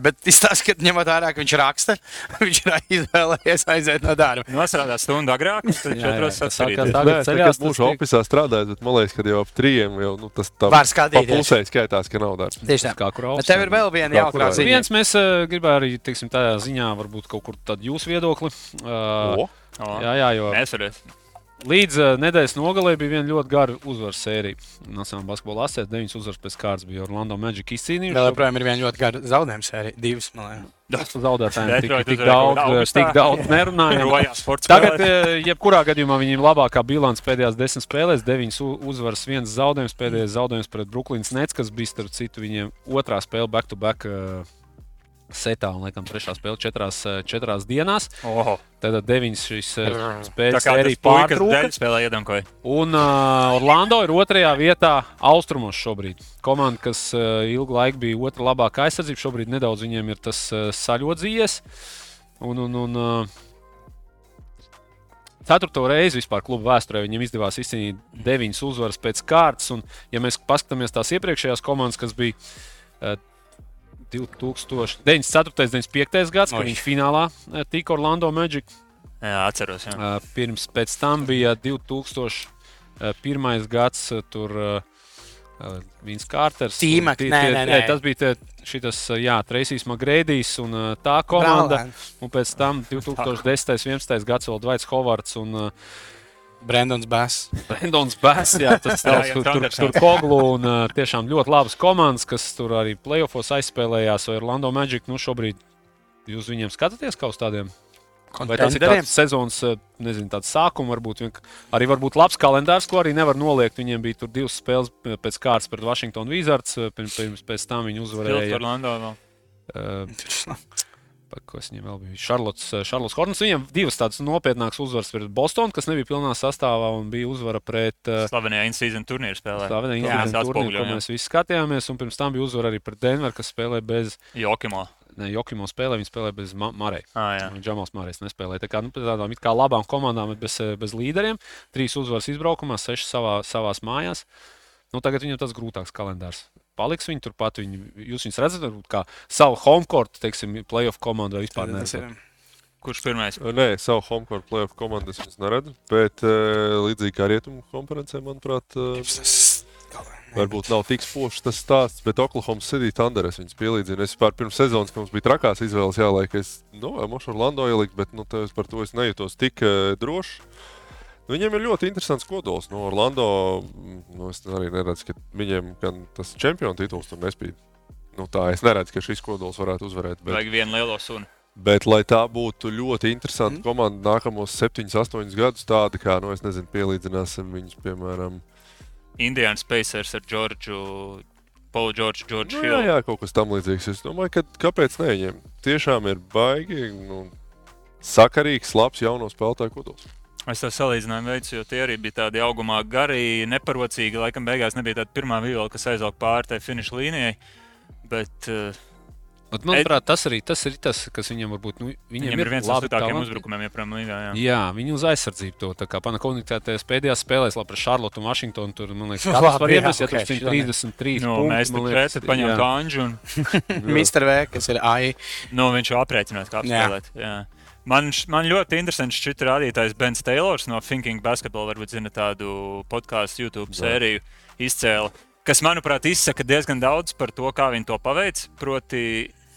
Bet izstāsta, ka ņemot vērā, ka viņš raksta, viņš ir izvēlējies aiziet no darba. Nosarādās stundu agrāk, tad četros Nē, es tas tiek- oficiālā strādāju, bet man liekas, ka jau ap trījiem jau nu, tas tā Var skatīties. Pusē skaitās, ka nav darbs. Tieši tā. Kā kur Bet tev ir vēl viena jauka kurā? ziņa. Viens mēs uh, gribējām arī teiksim, tādā ziņā, varbūt kaut kur tādu jūsu viedokli. Uh, O, jā, jā, jo Mēs varēsim. Līdz uh, nedēļas nogalē bija viena ļoti gara uzvaras sērija. Nacionālajā basketbolā asēs, deviņas uzvaras pēc kārtas bija Orlando Magic Vēl izcīnījuši. joprojām ir viena ļoti gara zaudējuma sērija. Divas, man liekas. Tas zaudētājiem tik, tik daudz, augustā. tik daudz nerunājām. Tagad, jebkurā gadījumā, viņiem labākā bilance pēdējās desmit spēlēs, deviņas uzvaras, viens zaudējums. Pēdējais zaudējums pret Brooklynas Nets, kas bija starp citu viņiem otrā spēle back-to-back uh, setā un, laikam, trešā spēle četrās, eh, četrās dienās. Oho. Tad deviņas šīs eh, spēles arī iedankoja. Un uh, Orlando ir otrajā vietā austrumos šobrīd. Komanda, kas uh, ilgu laiku bija otrā labākā aizsardzība, šobrīd nedaudz viņiem ir tas uh, saļodzījies. Un, un, un, uh, Ceturto reizi vispār kluba vēsturē viņam izdevās izcīnīt deviņas uzvaras pēc kārtas. Un, ja mēs paskatāmies tās iepriekšējās komandas, kas bija uh, 2094. un 95. gads, kad Oi. viņi finālā uh, tika Orlando Magic. Jā, atceros. Jā. Uh, Pirms pēc tam bija 2001. gads, uh, tur Vins Kārters. Tīmek, un nē, nē, nē. Tas bija jā, Treisijas Magrēdijs un tā komanda. Brālēns. Un pēc tam 2010. un 11. gads vēl Dvaits Hovards un uh, Brendons Bass. Brendons Bass. Jā, tas tāds, jā, tur, tur, Koglu un tiešām ļoti labas komandas, kas tur arī playoffs aizspēlējās. Vai Orlando Magic nu šobrīd jūs viņiem skatāties kā uz tādiem? Vai tas ir tāds sezonas, nezinu, tāds sākums, varbūt arī varbūt labs kalendārs, ko arī nevar noliegt. Viņiem bija tur divas spēles pēc kārtas pret Washington Wizards, pirms, pirms pēc tam viņi uzvarēja. Orlando vēl. Uh, kas viņiem vēl bija? Šarlots, Šarlots Hornets. Viņiem divas tādas nopietnākas uzvaras pret Bostonu, kas nebija pilnā sastāvā un bija uzvara pret uh, Slavenajā in-season turnīra spēlē. Slavenā Jā, Ingūna tas turnīru, ko mēs visi skatījāmies. Un pirms tam bija uzvara arī pret Denveru, kas spēlē bez Jokimo. ne, Jokimo spēlē, viņi spēlē bez Ma Marei. Ah, jā. Džamals Mārijas nespēlēja. Tā kā nu, tādām it kā labām komandām, bet bez, bez līderiem. Trīs uzvaras izbraukumā, sešas savā, savās mājās. Nu, tagad viņam tas grūtāks kalendārs. Paliks viņi turpat. Viņi, jūs viņus redzat, varbūt kā savu home court, teiksim, playoff komandu vai vispār ir. Kurš pirmais? Nē, savu homecourt playoff komandu es viņus neredzu. Bet uh, līdzīgi kā rietumu konferencē, manuprāt, uh, varbūt nav tik spožs tas stāsts. Bet Oklahoma City Thunder es viņus pielīdzinu. Es vispār pirms sezonas, kad mums bija trakās izvēles, jāliek, es nu, mošu Orlando ielikt, bet nu, par to es nejūtos tik uh, drošs. Nu, Viņiem ir ļoti interesants kodols. No Orlando mm, nu, es arī neredzu, ka viņiem gan tas čempionu tituls tur nespīd. Nu, tā es neredzu, ka šis kodols varētu uzvarēt. Bet... Vajag vienu lielo sunu. Bet, lai tā būtu ļoti interesanta mm. komanda nākamos 7, 8 gadus, tāda kā, nu, es nezinu, pielīdzināsim viņus, piemēram, Indiana Spacers ar Džordžu, Paulu Džordžu, Džordžu nu, jā, Hillu. jā, kaut kas tamlīdzīgs. Es domāju, ka kāpēc ne viņiem tiešām ir baigi, nu, sakarīgs, labs jauno spēlētāju kodols. Es to salīdzinājumu veicu, jo tie arī bija tādi augumā gari, neparocīgi. Laikam beigās nebija tāda pirmā viola, kas aizauga pāri tai finiša līnijai. Bet uh, Bet, manuprāt, tas arī tas ir tas, kas viņam varbūt nu, viņiem, viņiem ir viens no sliktākajiem uzbrukumiem joprojām līgā. Jā. Jā, viņi uz aizsardzību to tā kā panakonītēties pēdējās spēlēs, labi, pret Šarlotu un Vašingtonu. Tur, man liekas, katrs var jā, iemest, ja tur šito ne. 133 Nu, punkti. mēs četri paņēmām jā. kanģu. Un, Mr. V, kas ir AI. nu, viņš jau aprēķinās, kā Jā. apspēlēt. Jā. Man, man ļoti interesants šis rādītājs Bens Taylors no Thinking Basketball. Varbūt zina tādu podkāstu, YouTube sēriju izcēla, kas, manuprāt, izsaka diezgan daudz par to, kā viņi to paveic. Proti,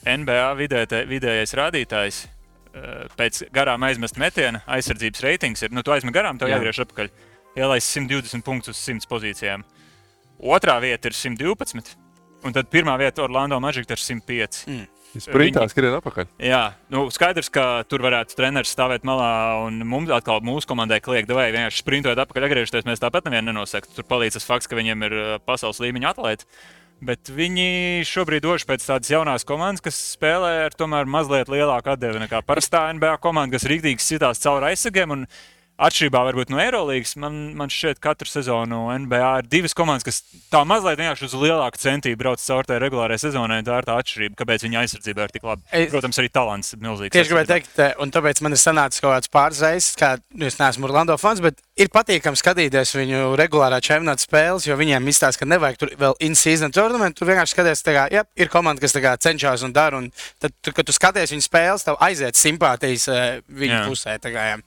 NBA vidē, vidējais rādītājs eh, pēc garām aizmest metiena aizsardzības reitings ir, nu, tu aizmet garām, tev Jā. jāgriež atpakaļ. Ielaist 120 punktus uz 100 pozīcijām. Otrā vieta ir 112, un tad pirmā vieta Orlando Magic ir 105. Mm. Sprintā Viņi- skrien atpakaļ. Jā, nu, skaidrs, ka tur varētu treneris stāvēt malā, un mums atkal mūsu komandai kliegt, vai vienkārši sprintot atpakaļ, atgriezties. Mēs tāpat nevienu nenosakām. Tur palīdz tas fakts, ka viņiem ir pasaules līmeņa atlēti. Bet viņi šobrīd dodas pēc tādas jaunas komandas, kas spēlē ar tomēr mazliet lielāku atdevi nekā parastā NBA komanda, kas rīktīgi sitās cauri aizsargiem. un Atšķirībā varbūt no Eirolandes, man, man šķiet, ka katru sezonu NBA ir divas komandas, kas tā mazliet vienkārši uz lielāku centību brauc caur tajā regulārajai sezonai. Tā ir tā atšķirība, kāpēc viņa aizsardzībā ir tik labi. Es- Protams, arī talants ir milzīgs. Tieši gribēju teikt, un tāpēc man ir sanācis kaut kāds pāris reizes, kā nu, es neesmu Orlando fans, bet ir patīkami skatīties viņu regulārā čempionāta spēles, jo viņiem izstāsta, ka nevajag tur vēl in-season tournament. Tur vienkārši skaties, ka ja, ir komanda, kas kā cenšas un dara. Un tad, kad tu skaties viņu spēles, tev aiziet simpātijas eh, viņu Jā. pusē. Kā, jā.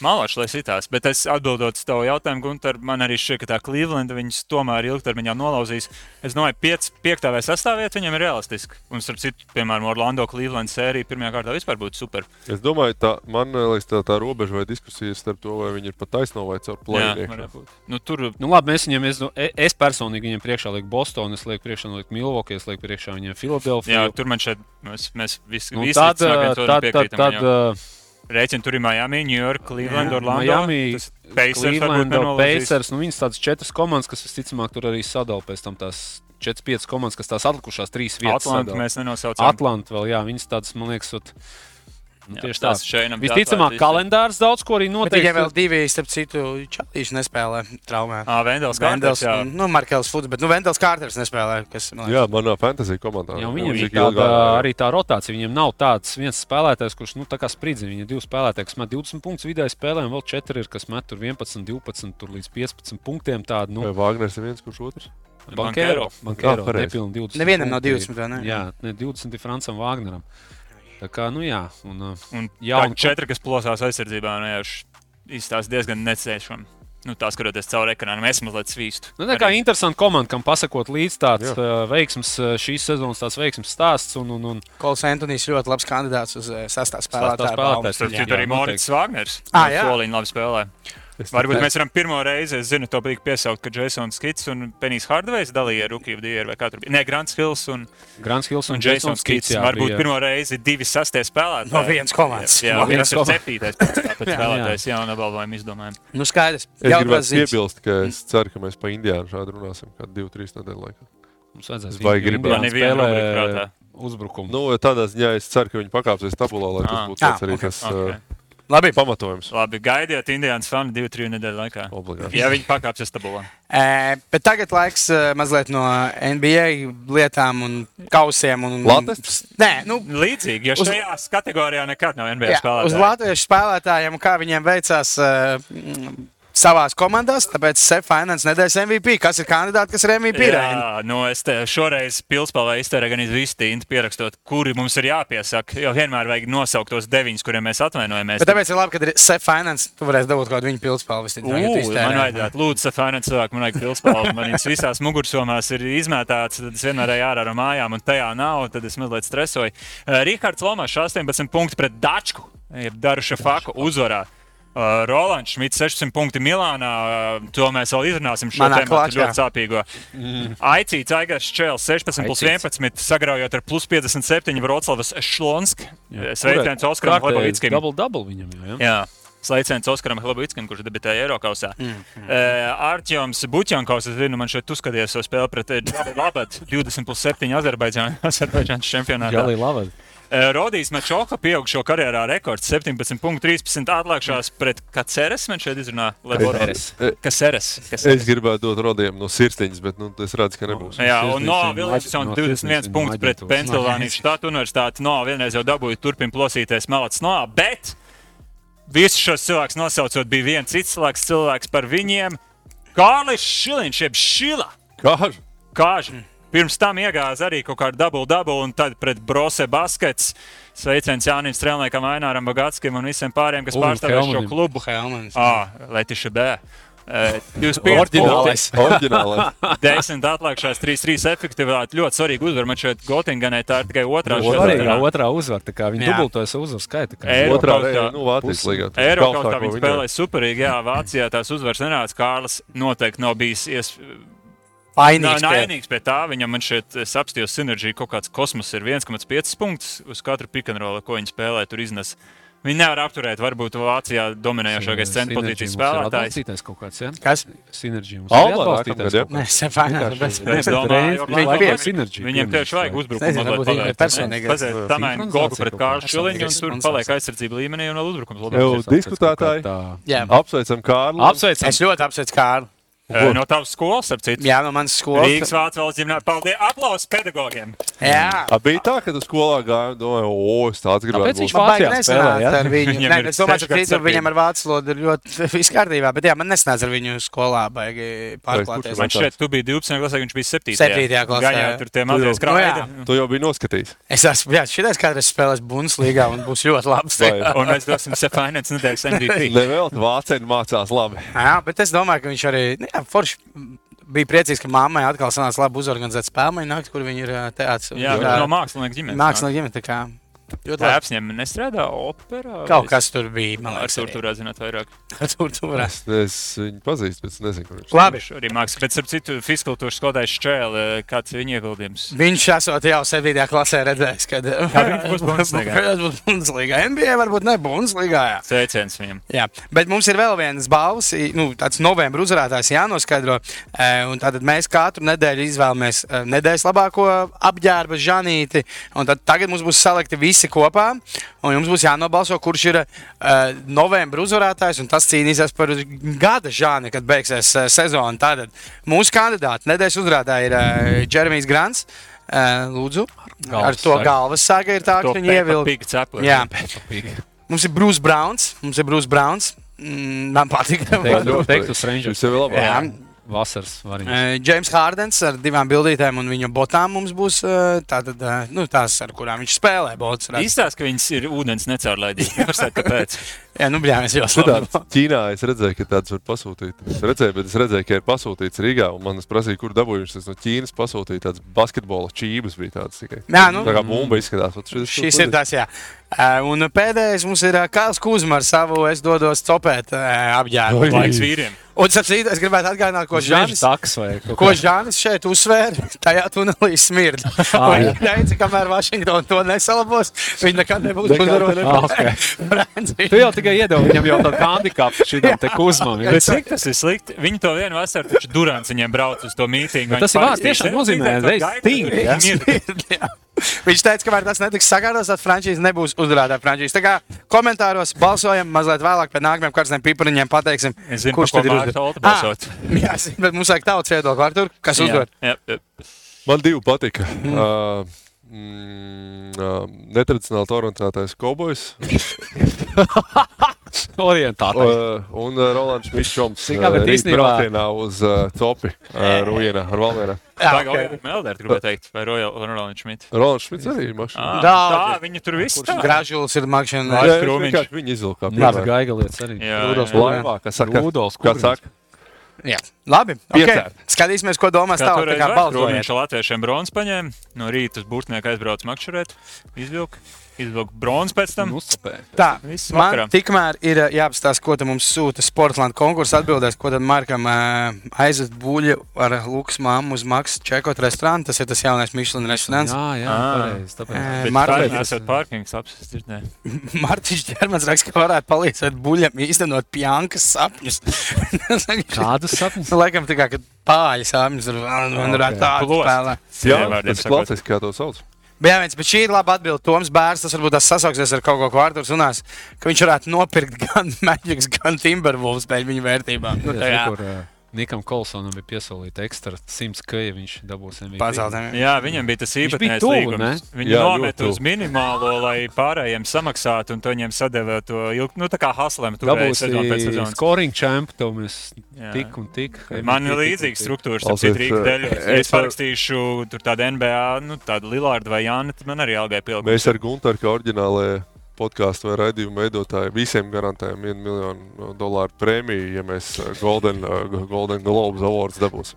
Mālaši, lai sitās, bet es atbildot uz tavu jautājumu, Gunter, man arī šķiet, ka tā Cleveland viņus tomēr ilgtermiņā nolauzīs. Es domāju, 5 vai 6 vieta viņam ir realistiski. Un, starp citu, piemēram, Orlando Cleveland sērija pirmajā kārtā vispār būtu super. Es domāju, tā, man liekas, tā, tā robeža vai diskusija starp to, vai viņi ir pa taisno vai caur Jā, plēnu. Nu, tur Nu, labi, mēs viņiem, es, e- es personīgi viņiem priekšā lieku Bostonu, es lieku priekšā lieku Milwaukee, es lieku priekšā viņiem jā, Filadelfiju. tur man šeit mēs, mēs visi, Nu, visi tad, tad, viens tad, otram tad, tad Rēķini tur ir Miami, New York, Cleveland, Orlando. Miami, Pacers. Pacers. Nu, viņas tādas četras komandas, kas visticamāk tur arī sadalās pēc tam tās 4-5 komandas, kas tās atlikušās trīs vietas. Atlantu sadala. mēs nenosaucam. Atlanta vēl, jā, viņas tādas, man liekas, ot, Jā, tieši tā. tās šeinam Visticamāk, kalendārs daudz ko arī noteikti. Viņiem vēl divi, starp citu, čalīši nespēlē traumē. Ā, Vendels Kārters, jā. nu, Markels Fuds, bet nu, Vendels Kārters nespēlē. Kas, man Jā, manā fantasy komandā. Jā, Nu, viņam ir tāda, ilgā- arī tā rotācija. Viņam nav tāds viens spēlētājs, kurš nu, tā kā spridzina. Viņam ir divi spēlētāji, kas met 20 punktus vidēji spēlē, un vēl 4 ir, kas met tur 11, 12 tur līdz 15 punktiem. Tādu, nu, Vai Vāgners ir viens, kurš otrs? Bankēro. Bankēro Ah, pareizi. nepilni 20. Nevienam nav punkti. 20, vai ne? Jā, ne 20 ir Francam Vāgneram. Tā kā, nu jā, un, uh, Un un- četri, kas plosās aizsardzībā, nu, izstāsta diezgan neciešami. Nu, tā skatoties caur ekrānu, mēs mazliet svīstu. nu, tā kā Arī- interesanti komanda, kam pasakot līdz tāds Jā. uh, veiksms, uh, šīs sezonas tāds veiksms stāsts. Un, un, un, Kols Antonijs ļoti labs kandidāts uz eh, sastā spēlētāju. spēlētājs. citu, jā, arī. Morits Wagners. Ā, jā. Soliņš labi spēlē. Es Varbūt tikai- mēs varam pirmo reizi, es zinu, to patīk piesaukt, ka Jasons Kits un Penijs Hardvejs dalīja Rukiju Dieru vai bija. Nē, Grants Hills un, Grants Hills un, un Jasons Kits. jā, Varbūt bija- pirmo reizi divi sastie spēlētāji. No vienas komandas. Jā, No viens ir komandas. septītais Jā, spēlētājs, jā, un apbalvojumu izdomājam. Nu, skaidrs. Es Jau gribētu piebilst, ka es ceru, ka mēs par Indiānu šādi runāsim kādu divu, trīs nedēļu laikā. Mums vajadzēs Vai viņu- gribat? Indiāns Man neviena spēlē rubrika prātā. Uzbrukumu. Nu, tādā ziņā es ceru, ka viņi pakāpsies tabulā, lai tas būtu tāds arī ok, tas ok. uh, Labi. pamatojums. Labi, gaidiet Indiānas fani divu, trīs nedēļu laikā. Obligāti. Ja viņi pakāpsies tabulā. E, bet tagad laiks mazliet no NBA lietām un kausiem. Un, Latvijas? Nē, nu, Līdzīgi, jo Uz- šajā kategorijā nekad nav NBA jā, uz spēlētāju. latviešu spēlētājiem, kā viņiem veicās e, savā komandās. Tāpēc Sef Finance nedēļas MVP. Kas ir kandidāti, kas ir MVP? Jā, nu es šoreiz pilspēlē iztērēju gan visu tīnu, pierakstot, kuri mums ir jāpiesaka. Jo vienmēr vajag nosaukt tos deviņus, kuriem mēs atvainojamies. Bet tāpēc ir labi, ka ir Sef Finance. Tu varēsi dabūt kādu viņu pilspēli. Man vajadzētu, lūdzu, Safānam cilvēku, man vajag pilspēli. Man viņas visās mugursomās ir izmētāts, tad es vienmēr eju ārā no mājām, un tajā nav, tad es mazliet stresoju. Uh, Rihards Lomačs 18 punkti pret Dačku, jeb Daruša Faku uzvarā. Uh, Rolands Šmits 16 punkti Milānā. Uh, to mēs vēl izrunāsim šo tēmu klačā. ļoti sāpīgo. Mm. Aicīts Aigars Čēls 16 plus Aicīts. 11, sagraujot ar plus 57 Vroclavas Šlonsk. Jā. Sveiciens Oskaram Hlebovickim. Double double viņam jau. Ja? Jā. Sveiciens Oskaram Hlabickam, kurš debitēja Eiropausā. Mm, mm. uh, Arčuns Buķankovs, es zinu, man šeit uzskaties savu spēli pret Labat 20 plus 7 Azerbaidžānas čempionātā. Gali Lavad. Uh, Rodijs Mečoka pieaugšo karjerā rekords 17,13 atliekšās pret Kaceres. Man šeit izrunā Kaceres. Kaceres. Es gribētu dot rodiem no sirsniņas, bet nu, es redzu, ka nebūs. Jā, un no Viljamsona no 21 Sirsnīgs punkts pret. Pensilvānijas štatu universitāti. No vienreiz jau dabūja turpin plosīties malats no, bet visus šos cilvēkus nosaucot, bija viens cits cilvēks, cilvēks par viņiem. Kārlis Šiliņš, jeb Šila. Kāž? Kāži. Pirms tam iegāza arī kaut kāda dubultdabula, un tad pret Brose baskets. Sveiciens Jānis Strēlniekam, Aināram Bagatskim un visiem pārējiem, kas Ulrim pārstāvēs šo klubu. Helmans. Ah, Letiša B. 25 Oriģinālais. Oriģinālais. Desmit atlikušās 3-3 efektivitāte. Ļoti svarīgi uzvar. Man šeit Gotinganē tā ir tikai otrā šeit. otrā uzvara. tā kā Viņi dubultojas uzvaru Eiro Otrā reize, nu. Eiropā viņi spēlēja superīgi. Jā, Vācijā tās uzvaras nenāca. Kārlis noteikti nav bijis ies... Nav Vainīgs. pie- naidīgs pie tā. Viņam man šeit apstājos sinerģija. Kaut kāds kosmos ir 1,5 punktus uz katru pikantrolu, ko viņi spēlē. Tur iznes. Viņi nevar apturēt. Varbūt Vācijā dominējošais centra pozīcijas spēlētājs. Atbalstītājs kaut kāds, jā? Kas? Sinerģija mums Alba ir atbalstītājs nākamgad, jā. kaut Nē, kāds. Sefānā. Es domāju, Viņam ka vajag sinerģiju. Viņiem tieši vajag uzbrukumu. Mazliet varbūt viņam ir pavērt. personīgais. Paziet, Tam ir Sinhronizācija gogu pret kāda. Šiliņu, un tur paliek aizsardzība līmenī un vēl uzbrukums. Jau diskutētāji. Apsveicam Kārlu. Apsveicam! Es ļoti apsveicu Kārlu. Eh, No tavas skolas, ap citu. Jā, no manas skolas. Rīgas Vācijas valsts ģimnā. Paldies! Aplausos pedagogiem! Jā. A, bija tā, ka tu skolā gāji un domāji, o, es tāds Kāpēc gribētu viņš Vācijā spēlē, ja? ar viņu. Nē, es domāju, ka citur viņam ar vācu valodu ir ļoti viss kārtībā, bet jā, man nesanāca ar viņu skolā baigi pārklāties. Man šeit tu biji 12. klasē, viņš bija 7. Septītajā klasē, Gājā jā. tur tie mazie Nu, skrāpēji. Tu jau biji noskatījis. Es esmu, jā, šitais kādreiz spēlēs Bundeslīgā un būs ļoti labs. Un mēs dosim Sefainēns nedēļas MVP. Nevēl, vācieni mācās labi. Jā, bet es domāju, ka viņš arī nu jā, forši bija priecīgs, ka mammai atkal sanāca labi uzorganizēt spēļu kur viņi ir ā, teātris. Jā, tā- no mākslinieka ģimenes. Mākslinieka ģimene. Tēvs viņam nestrādā operā. Kaut kas tur bija, man liekas, tur tur zināt vairāk. tur tur. Es, es viņu pazīstu, bet es nezinu, kur viņš Labi. Viņš arī mākslinieks. Bet, starp citu, fiskultūras skolotājs Šķēle, kāds ir viņa ieguldījums? Viņš esot jau 7. klasē redzējis, kad viņš būs būs Bundeslīgā. NBA varbūt ne Bundeslīgā. jā. Sveiciens viņam. Jā, bet mums ir vēl viens balvas, nu, tāds novembris uzvarētājs jānoskaidro. e, un Tātad mēs katru nedēļu izvēlamies e, nedēļas labāko apģērba žanīti. un tad Tagad mums būs salikti visi kopā. Un jums būs jānobalso, kurš ir uh, novembris uzvarētājs. un Tas cīnīsies par gada žāni, kad beigsies uh, sezona. Tātad mūsu kandidāti nedēļas uzvarētāji ir uh, Jeremijs Grants. Uh, lūdzu, ar Galvas to saga. galvas sāga ir tā, ka viņi ievilka. Jā. Mums ir Brūss Browns. Mums ir Brūss Browns. Mm, man patīk. Teiktu, teiktu Strangers. Viņš jau ir labāk. Jā. Vasaras variants. Eh, Džeims Hārdens ar divām bildītēm un viņa botām mums būs eh, tātad, eh, nu, tās, ar kurām viņš spēlē. Bots. Izstāst, ka viņas ir ūdens necārlaidīgas. Neprasāt, kāpēc. Jā, nu, bļā, mēs jau slēdzam. Ķīnā es redzēju, ka tāds var pasūtīt. Es redzēju, bet es redzēju, ka ir pasūtīts Rīgā. un Man es prasīju, kur dabūju. Viņš no Ķīnas pasūtīja tāds basketbola čības. Bija tāds tikai. Jā, nu, Tā kā bumba izskatās. šis- šis ir tas, jā. Eh, Un pēdējais mums ir eh, Kāls Kuzma ar savu es dodos copēt eh, apģērbu. Laiks vīriem. Un, sapcīt, es gribētu atgādināt, ko Žānis, taks vai kaut ko Žānis šeit uzsvēra. Tajā tunelī smird. Ah. Viņš teica, kamēr Vašingtona to nesalabos, viņi nekad nebūs uzvarējuši. Ah, okay. Tu jau tikai iedevi viņam jau tādu handikapu šitam te kuzmam. Bet cik tas ir slikti? Viņi to vienu vasaru taču Durants viņiem brauc uz to mītīgu. Bet tas ir vārds tiešām nozīmē, reiz? Jā. Viņš teica, ka tas netiks sakārtots, tad frančīze nebūs uzvarētāja frančīze. Tā kā komentāros balsojam mazliet vēlāk, pēc nākamajiem karstiem pipariņiem pateiksim, zinu, kurš par tad ir Mārta uzvar- Olta balsot. Ah, Jā, zinu, bet mums vajag tautas viedokli, Artur, kas uzvar. Jā, jā. Man divi patika. Mm. Uh, mm, uh, netradicionāli orientētais kobojs Orientāta. uh, un uh, Rolands Mišoms. Jā, bet īstenībā- braucienā uz uh, Copi, uh, Rujena ar Valmērā. Jā, Tā ok. kā Melders gribēja teikt, vai Rolands Šmits. Rolands Šmits arī ir mašīna. Ah, Daudz. Tā, viņi tur viss tā. Gražulis ir makšana. Jā, viņš Krūmiņš. vienkārši Viņi izvilka. Labi, gaiga lietas arī. Jā, Rudolfs jā. Laivā, kas saka, Rudolfs kā saka. Jā. Labi, okay. Skatīsimies, ko domās Kā tālāk. toreiz Tā kā Krūmiņš balsojiet. latviešiem bronzas paņēma, no rīta uz burtnieku aizbrauc makšķerēt, izvilka, izvilka bronzas pēc tam. Uzsapē. Tā, Viss man vakarā. tikmēr ir jāapstāsta, ko mums sūta Sportlands konkurss. Atbildēs, ko tad Markam aizvest buļļu ar Lukas māmu uz Maksa Čekot restorānu. Tas ir tas jaunais Michelin restorāns. Jā, jā, Ah. pareizi. Tāpēc. Ē, Bet Martins- tā esat parkings apstāstīt. Mārtiņš ķermenis raksta, ka varētu palīdzēt buļļam īstenot pjankas sapņus. Kādus sapņus? Nu, laikam tā kā kad pāļi sapņus tur man Ok. varētu tādu Plost. spēlēt. Jā, tas ir klasiski, kā to sauc. Bet, jā, viens, bet šī ir laba atbilde. Toms Bērs, tas varbūt tas sasauksies ar kaut ko, ko Arthurs runās, ka viņš varētu nopirkt gan Magics, gan Timberwolves pēc viņa vērtībām. Nu, tā, jā, Kur ā, Nikam Kolsonam bija piesolīta ekstra 100 k, ja viņš dabūs MVP. paceltiem. Jā, viņam bija tas īpatnējs līgums. Viņu nomet uz minimālo, lai pārējiem samaksātu, un to viņiem sadeva to ilgi, nu tā kā haslēm. sezonu Dabūs sezonas. scoring champ, to mēs Jā. tik un tik. Man ir MVP līdzīga struktūra, Klausies, citu Rīgas eh, dēļ. Es parakstīšu tur tādu NBA, nu tādu Lilārdu vai Jānu, tad man arī algai pielikt. Mēs ar Gunteru, kā oriģinālajā podkāstu vai raidījumu veidotāji visiem garantējam 1 miljonu dolāru prēmiju, ja mēs uh, Golden, uh, Golden Globes Awards dabūsim.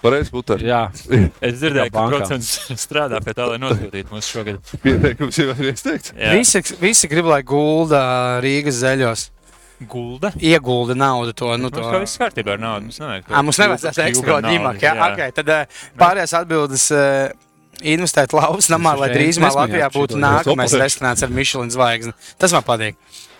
Varēs būt arī. Jā, Es dzirdēju, Jā, ka procents strādā pie tā, lai nosūtītu mums šogad. Pieteikums jau ir iesniegts. Jā. Visi, visi grib, lai gulda Rīgas zeļos. Gulda. Iegulda naudu to. Nu, Mums to. kā viss kārtībā ar naudu. Mums nevajag. À, mums nevajadzētu ekstra kaut ģimāk. Jā, okay, tad eh, pārējās atbildes. eh, Investēt laukas namā, lai drīzumā Latvijā būtu nākamais Es restorāns ar Michelin zvaigzni. Tas man patīk.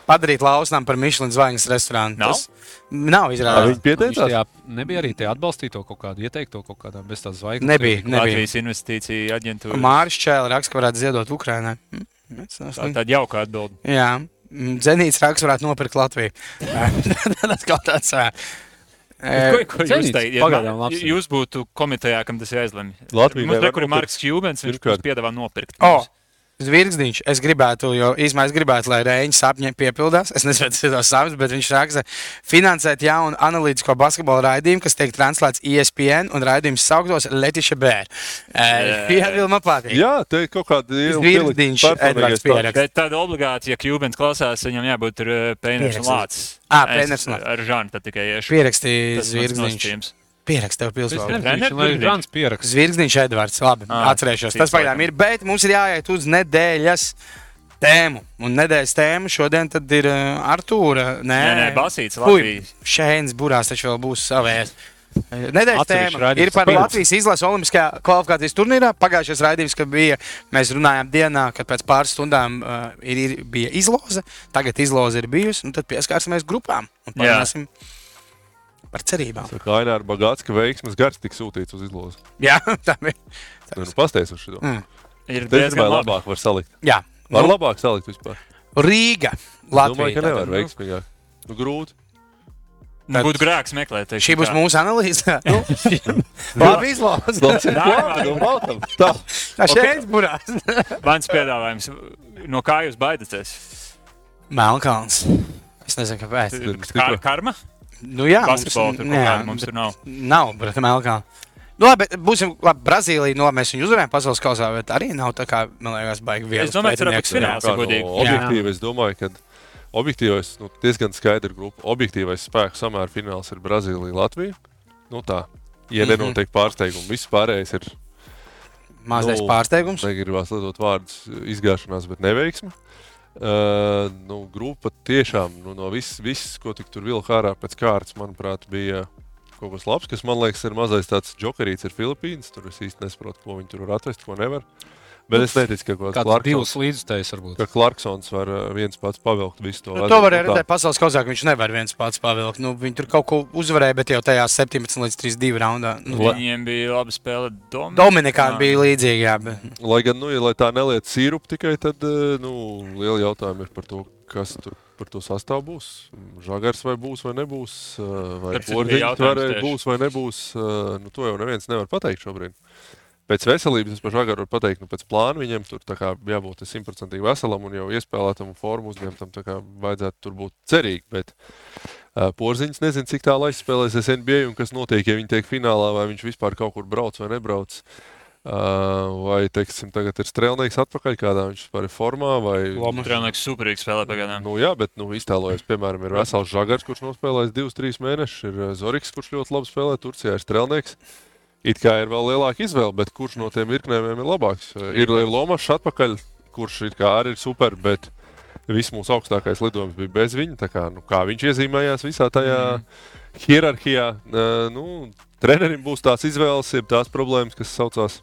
Padarīt lausnām par Michelin zvaigznes restorānu. Nav? Tas nav Ar izrādīts. Viņi pieteicās. Jā, nebija arī tie atbalstīto kaut kādu ieteikto kaut kādā bez tās zvaigznes. Nebija, nebija. Latvijas investīcija aģentūra. Māris Čēlis raksta, ka varētu ziedot Ukrainai. Hm, tas nav Tā tāda jauka atbilde. Jā, Mm, Zenīts raksts varētu nopirkt Latviju. tas kaut tāds. Ā, Ko, ko jūs Zenīts teikt? pagaidām labs. jūs būtu komitejā, kam tas jāizlemj. Latvija Mums nevar re, kur ir. Marks Kjūbens, viņš Pirmkārt. mums piedāvā nopirkt. O, Zvirgzniņš, es gribētu, jo īsumā es gribētu, lai Rēņš sapņi piepildās. Es nezinu, tas ir savs, bet viņš raksta, finansēt jaunu analītisko basketbola raidījumu, kas tiek translēts ESPN un raidījums sauktos Letiša Bēr. Jā, vēl man patīk. Jā, te ir kaut kāda Zvirgzniņš, Edvards pieraksta. Bet tāda obligāti, ja Kjūbens klausās, viņam jābūt tur Pēners un. Lācis. Es Pēners un Lācis. Ar Žānu tad tikai iešu. Pierakstīja Tas Treneris viņš ir Zvirgzniņš. Edvards. Labi, Ā, atcerēšos. cits Tas pagaidām ir, bet mums ir jāiet uz nedēļas tēmu. Un nedēļas tēma šodien tad ir uh, Artūra. Nē, Nē, nē, Basīts. Šēns burās taču vēl būs savējais. Nedēļas tēma ir par Pēc. Latvijas izlases Olimpiskajā kvalifikācijas turnīrā. Pagājušais raidījums, kad bija, mēs runājām dienā, kad pēc pāris stundām uh, ir, ir, bija izloze. Tagad izloze ir bijusi, un tad pieskārsimies grupām un Jā. Par cerībām. Kā Ainārs Bagāts, ka veiksmes gars tika sūtīts uz izlozi. Jā, tā bija. Nu, nu, Pastāstiet uz šo. Mm. Ir ir diezgan labi. labāk var salikt. Jā, Var nu, labāk salikt vispār. Rīga. Domāju, Latvija. ka nevar nu. veiksmīgāk. Nu, grūti. Nu, Būtu grēks meklēt. Šī būs mūsu analīze. Nu, Labi. Nē, Tā. Tā šeit burās. Mans piedāvājums. No kā jūs baidaties? Melnkalns. Es nezinu, kāpēc. Kā karma? Nu, jā, Basketbolu tur kaut jā, kāda mums tur nav. Nav, bet Melnkalns. Nu, labi, bet būsim, labi, Brazīlija, nu, labi, mēs viņu uzvarējām pasaules kausā, bet arī nav tā kā, man liekas, baigi viegli. Es domāju, ka tur apakš fināls ir godīgi. nu, Objektīvi, es domāju, ka objektīvais, nu, diezgan skaidra grupa. Objektīvais spēku samēra fināls ir Brazīlija, Latvija. Nu, tā. Ja Mhm. nenotiek pārsteigumi, viss pārējais ir Mazais Nu, pārsteigums. negribās lietot vārdus izgāšanās, bet neveiksme. Uh, nu, grupa tiešām nu, no viss, viss, ko tur vilka ārā pēc kārtas, manuprāt, bija kaut kas labs. Kas man liekas, ir mazais tāds jokerīts ar Filipīnas. Tur es īsti nesaprotu, ko viņi tur var atvest, ko nevar. Bet es neticu, ka kaut kāds Clarksons, līdzstājus varbūt. ka Clarksons var uh, viens pats pavilkt visu to. Nu, to var Nu, redzēt pasaules ka viņš nevar viens pats pavilkt. Nu, viņi tur kaut ko uzvarēja, bet jau tajā 17 līdz 32 raundā. Nu, Viņiem bija laba spēle. Dom... Dominikāna bija līdzīga, jā, bet Lai gan, nu, ja lai tā neliet sīrupu tikai, tad uh, nu, liela jautājuma ir par to, kas tur par to sastāvu būs. Žagars vai būs vai nebūs, uh, vai porziņš tieši. būs vai nebūs. Nu, to jau neviens nevar pateikt šobrīd. Pēc veselības es Žagaru varu pateikt, nu, pēc plāna viņam tur jābūt simtprocentīgi veselam un jau iespēlētam un formu uzņemtam. tā kā Vajadzētu tur būt cerīgi. Bet uh, porziņš nezinu, cik tālu aizspēlēsies NBA un kas notiek, ja viņi tiek finālā, vai viņš vispār kaut kur brauc vai nebrauc. Uh, vai, teiksim, tagad ir strēlnieks atpakaļ, kādā viņš vispār ir formā, vai Lomas. Trēlnieks superīgi spēlē pagaidām. Nu, jā, bet nu, iztēlojies, piemēram, ir vesels Žagars, kurš nospēlējis divus, trīs mēnešus, ir Zorigs, kurš ļoti labi spēlē, Turcijā ir Strelnieks. It kā ir vēl lielāka izvēle, bet kurš no tiem virknēm ir labāks? Ir, ir Lomačs atpakaļ, kurš arī ir super, bet viss mūsu augstākais lidojums bija bez viņa. Kā, nu, kā viņš iezīmējās visā tajā mm. hierarhijā, nu, trenerim būs tās izvēles, jeb tās problēmas, kas saucās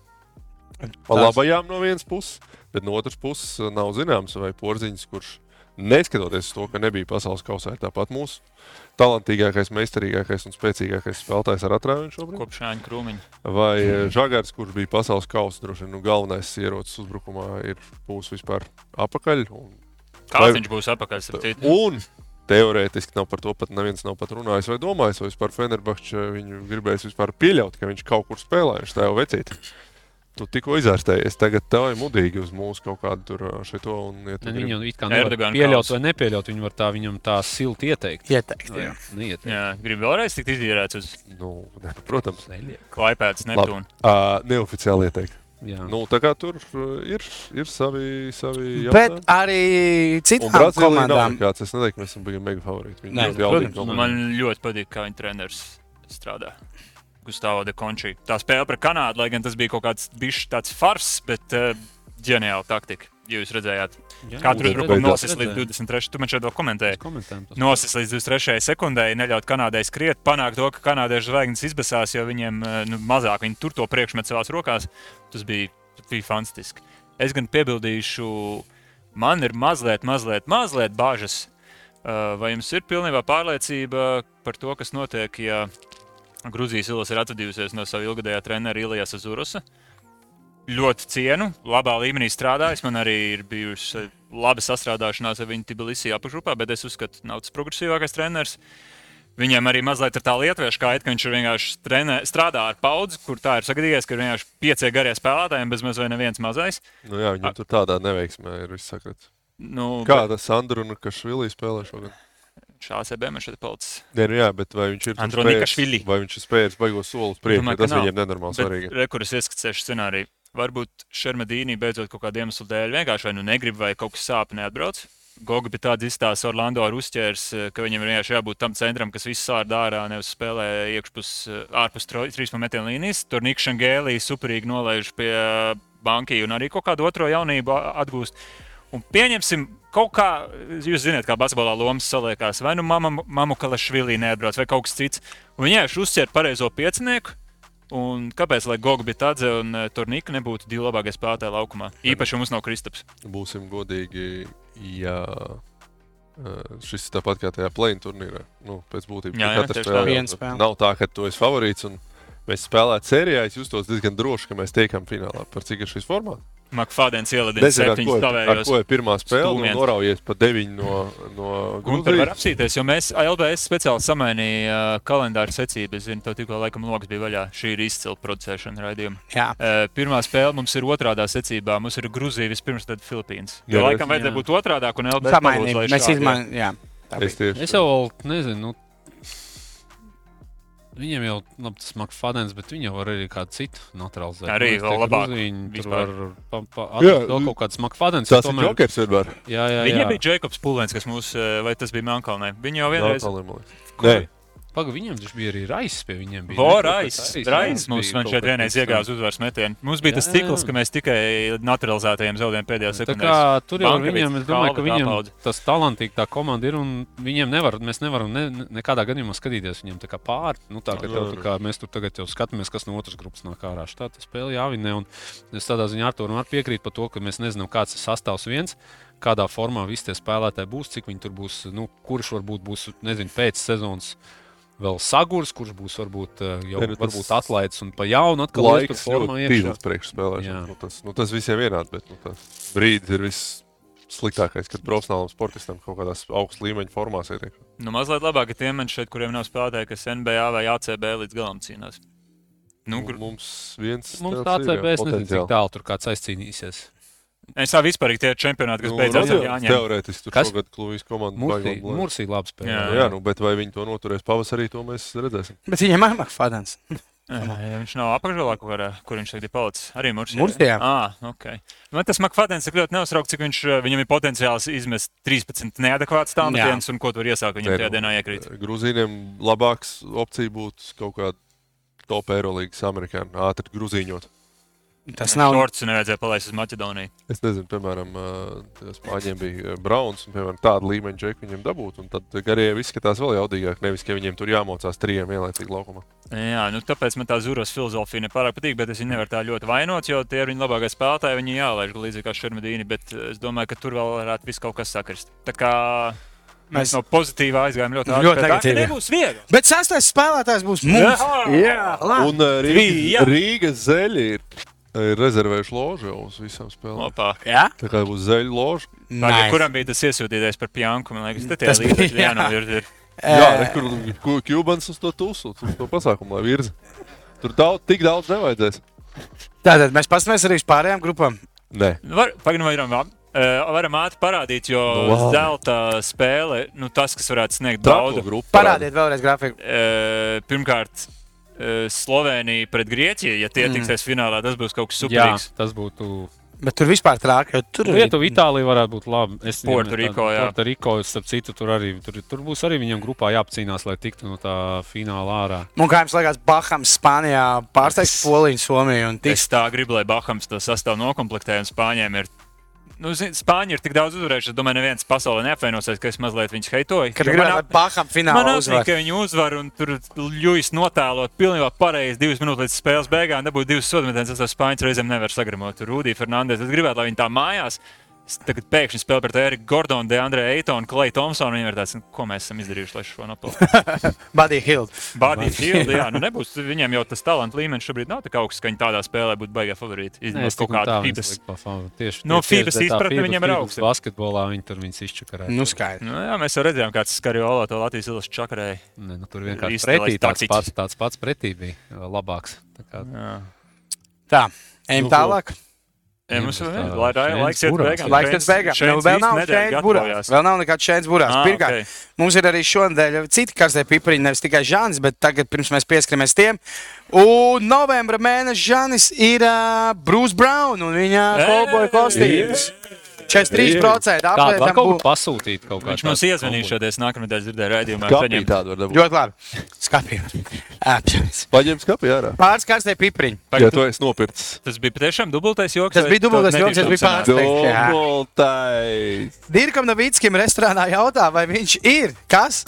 pa labajām no vienas puses, bet no otras puses nav zināms, vai porziņš, kurš neskatoties uz to, ka nebija pasaules kausā, ir tāpat mūsu talantīgākais, meistarīgākais un spēcīgākais spēlētājs ar atrāvienu šobrīd. Kopš šāņa krūmiņa. Vai eh, Žagars, kurš bija pasaules kausa, droši vien nu, galvenais ierocis uzbrukumā, ir būs vispār apakaļ. Un, Kāds Vai- viņš būs apakaļ? un teorētiski nav par to pat neviens nav pat runājis vai domājis, vai vispār Fenerbahčs viņu gribēs vispār pieļaut, ka viņš kaut kur spēlē, viņš tā jau vecīt. Tu tikko izārstējies, tagad tev ir mudīgi uz mūsu kaut kādu tur šito. Un, ja tu Ne, gribi- Viņu it kā nevar pieļaut vai nepieļaut. Viņi var tā viņam tā silti ieteikt. ieteikt. Jā. Neieteikt. Jā, gribu vēlreiz tikt izīrēts uz Nu, ne, protams, Klaipēdas Neptūnu. uh, neoficiāli ieteikt. Jā. Nu, tā kā tur ir, ir savi, savi Bet jautājumi. arī Un citām komandām. nekāds. Es neteiktu, mēs esam bijis mega favorīti. Nē, protams. Man ļoti patīk, kā viņa treneris strādā. Gustavo de Conči. Tā spēle pret Kanādu, lai gan tas bija kaut kāds bišķi tāds fars, bet uh, ģeniāla taktika. Jūs redzējāt, Jā, kā tur redzēju. nosis līdz 23. Tu man šeit vēl komentēji. Nosis līdz 23. sekundē, neļaut Kanādai skriet, panākt to, ka kanādiešu zvaigznes izbēsās, jo viņiem eh, nu, mazāk viņi tur to priekšmetu savās rokās. Tas bija, bija fantastiski. Es gan piebildīšu, man ir mazliet, mazliet, mazliet bāžas. Eh, Vai jums ir pilnībā pārliecība par to, kas notiek, ja Grūzijas ilas ir atvadījusies no sava ilgadējā trenera Ilijas Zurusa? Ļoti cienu, labā līmenī strādājis. Man arī ir bijusi laba sastrādāšanās ar viņu Tbilisī apakšgrupā, bet es uzskatu, ka nav tas progresīvākais treneris. Viņam arī mazliet ir tā lietuviešu kaita, ka viņš vienkārši trenē, strādā ar paudzi, kur tā ir sagadījies, ka ir vienkārši pieci garie spēlētāji, bez mazliet neviens mazais. Nu, jā, viņam tur tādā neveiksmē ir viss sakrits. Nu, Kā tas Andru un Kašvili spēlē šogad? Šāds EB man šeit palicis. Nē, nu jā, bet vai viņš ir Andronikašvili. Vai viņš ir spējis baigos soli uz priekšu? Domāju, jo ka Tas nav. viņiem nenormāli svarīgi. Rekurors ieskicēšu scenāriju. Varbūt Šermedīnī beidzot kaut kādu iemeslu dēļ vienkārši vai nu negrib, vai kaut kas sāp neatbrauc. Goga bija tāds izstāsts Orlando ar uzķērs, ka viņam ir vienkārši jābūt tam centram, kas visu sārdā ārā, nevis spēlē iekšpus, ārpus trīs metienu līnijas. Tur Niks Šangēlī superīgi nolaiž pie banki un arī kaut kādu otro jaunību atgūst. Un pieņemsim, kaut kā, jūs zināt, kā basketbolā lomas saliekās, vai nu mamma, Kalašvilī neatbrauc, vai kaut kas cits. Un viņi vienkārši uzķer pareizo piecinieku. Un kāpēc, lai Goga bija tāds un uh, Turnīka nebūtu divi labākie spēlētāji laukumā? Īpaši ja mums nav Kristaps. Būsim godīgi, ja eh, šis ir tāpat kā tajā plēņa turnīrā. Nu, pēc būtības Jā, jā, jau- Viena spēle. Nav tā, ka tu esi favorīts. un Mēs spēlējām sērijā, es justos diezgan droši, ka mēs tiekam finālā. Par cik ir šis formāts? Makfādens ar septiņus kavējos. ko ir pirmā spēle. Nu, stūmiens. noraujies pa deviņu no, no Un tur var apsīties, jo mēs LBS speciāli samainījām uh, kalendāru secību. Es zinu, tev tikko laikam logs bija vaļā. Šī ir izcila producēšana raidījuma. Jā. Uh, pirmā spēle mums ir otrādā secībā. Mums ir Grūzija vispirms, tad Filipīnas. Jo Jā, laikam vajadzēja būt otrādāk un LBS Samainīt. Mēs tā Es Es jau nezinu. Nu, Viņiem jau nu, tas makfadens, bet viņi jau var arī kādu citu neutralizēt. Arī liekas, vēl labāk vispār. var pa, pa, Jā, vēl kaut kāds makfadens. Tas ir jokers vienmēr. Jā, jā, Viņiem jā. bija Jēkabs Pulēns, kas mūs, uh, vai tas bija Melnkalnē. Viņi jau vienreiz. Nē, Paga, viņiem taču bija arī raisa pie viņiem. Jā, mums šeit vienreiz iegāja uzvaras metienu. Mums bija tas Jā, cikls, jā. ka mēs tikai naturalizētajiem zaudējām pēdējā Tā sekundē. tur jau viņiem, es domāju, ka viņiem tāpaudze. tas talantīgi tā komanda ir un viņiem nevar, mēs nevaram ne, ne, nekādā gadījumā skatīties viņiem tā kā pāri. Nu, tā, ka tev, tā kā mēs tur tagad jau skatāmies, kas no otras grupas nāk ārā. Tā tas spēle jāvinē. Un es tādā ziņā ar to varu piekrīt par to, ka mēs nezinām, kāds ir sastāvs viens. Kādā formā visi tie spēlētāji būs, cik viņi tur būs, nu, kurš varbūt būs nezinu, pēc sezonas vēl sagurs, kurš būs varbūt eh, jau Nē, nu, tas- varbūt atlaists un pa jaunu atkal laiks formā iekšā. Jā. Nu, tas, nu, tas visiem vienādi, bet nu, tas brīdis ir viss sliktākais, kad profesionālam sportistam kaut kādās augsta līmeņa formās ietiek. Nu, mazliet labāk ir tiem man šeit, kuriem nav spēlētāji, kas NBA vai ACB līdz galam cīnās. Nu, Nu, gru- mums viens Mums tāds tāds ir, jā, CB, es nezinu, cik tālu tur kāds aizcīnīsies. Es tā vispār tie čempionāti, kas Nu, beidzās ar Jāņiem. Teorētiski tur Kas? šogad Kluvijas komanda Mursī. Mursī labi spēlē. Jā. Nu, jā, nu, bet vai viņi to noturēs pavasarī, to mēs redzēsim. Bet viņam ir Makfadens. Jā, viņš nav apakšgalā, kur, kur viņš tagad ir palicis. Arī Mursijā. Mursijā. Ah, okay. Man tas Makfadens ir ļoti neuztraukts, cik viņš, eh, viņam ir potenciāls izmest 13 neadekvāts tālmetienus un ko tur iesāk viņam tajā nu, dienā iekrīt. Grūzīniem labāks opcija būtu kaut kāda top Eirolandes amerikāņu ātri grūzīņot. Tas nav. Šorts nevajadzēja palaist uz Maķedoniju. Es nezinu, piemēram, spāņiem bija Browns un piemēram, tādu līmeņu džeku viņam dabūt. un Tad garie izskatās vēl jaudīgāk, nevis ka viņiem tur jāmocās trijiem ielaicīgi laukumā. Jā, nu tāpēc man tā Zuras filozofija nepārāk patīk, bet es viņu nevaru tā ļoti vainot, jo tie ir viņa labākie spēlētāji. Viņi jālaiž līdzīgi kā Šermedīni, bet es domāju, ka tur vēl varētu viss kaut kas sakrist. Tā kā mēs no pozitīvā aizgājām ļoti Ļoti ātri. pie tā. Nebūs viegli. Bet sastais spēlētājs būs mums. Jā, labi. Un. Rīgas, Rīgas zeļi ir, ir rezervējuši ložu jau uz visām spēlēm. Opā. Jā, Tā kā būs zeļu loža. Tagad, Nice. kuram bija tas iesūtītais par Pjanku? Man liekas, tas Tas ir bija, līdzekļi. Jā, jā. nu, re, kur Kubans uz to tūsu, uz to pasākumu, lai virza. Tur daudz, tik daudz nevajadzēs. Tātad mēs paskatāmies arī uz pārējām grupām. Nē, Nu, Var, pagaidām, varam, uh, varam ātri parādīt, jo Nu, no, labi. zelta spēle, nu, tas, kas varētu sniegt grupa. Parādiet vēlreiz grafiku. Uh, pirmkārt, Slovenija pret Grieķiju. Ja tie Mm. tiksies finālā, tas būs kaut kas Jā, superīgs. tas būtu. Bet tur vispār trāk, jo tur Lietuva, Itālija varētu būt labi. Es Puerto ja mēs Rico, tā- jā. Puerto Rico, starp citu, tur arī tur, tur būs arī viņam grupā jāapcīnās, lai tiktu no tā fināla ārā. Un kā jums liekas, Bahams, Spānijā pārsteigts Poliju, Somiju un Es tiks. tā gribu, lai Bahams to sastāv nokomplektē, un Spāņiem ir. Nu, zin, Spāņi ir tik daudz uzvarējuši. Es domāju, neviens pasaulē neapvainosies, ka es mazliet viņus heitoju. Kad man lai ap- Man finālā apnika, uzvar. ka viņi uzvar un tur ļuvis notēlot pilnībā pareizi divas minūtes līdz spēles beigām. Dabūja divas sodmetienas, tas spāņu reizēm nevar sagramot. Rudī Fernandes. Es gribētu, lai viņi tā mājās. Tagad pēkšņi spēlē pret Eriku Gordonu, De Andrē Eitonu, Klaju Thompsonu. Viņam ir tāds, "Nu, ko mēs esam izdarījuši, lai šo nopelnītu. Buddy Hill. Bādīt Hildu, jā, nu nebūs. Viņam jau tas talants līmenis šobrīd nav tik augsts, ka viņi tādā spēlē būtu baigā favorīti. Izņemot kaut kādu FIBAS. Tieši No tieši FIBAS izpratne viņam ir augsta. Basketbolā viņi tur viņus izčakarē. Nu, skaidrs. Nu, jā, mēs jau redzējām, kāds Skarjola to Latvijas ilas čakarēja. Ne, nu, tur vienkārši pretī tāds pats, tāds pats pretī bija labāks. Tā kā, Jā. Tā, ejam Nu, Ja, mums ir laiks iet beigām. Laiks pēc beigām. Nu, vēl nav šeit burās. Vēl nav nekāds šeit burās. Ah, Pirmkārt, ok. mums ir arī šonadēļ citi karstie pipariņi, nevis tikai Žānis, bet tagad pirms mēs pieskaramies tiem. Un novembra mēneša Žānis ir uh, Bruce Brown un viņa Ej! kolboja kostīms. 43% Kādu var apmēram kaut būs. pasūtīt? Kaut kā Viņš mums tādu iezvanīja šodien, nākamā nedēļa dzirdēja raidījumā. Kapī saņemt. tādu var dabūt. Ļoti labi. Skatījums. Paņem skapī ārā. Pāris karstie pipariņi. Ja tu esi nopircis. Tas bija patiešām dubultais joks. Tas bija dubultais joks, tas bija pārsteigts. Dubultais. Dirkam Novickim restorānā jautā, vai viņš ir kas?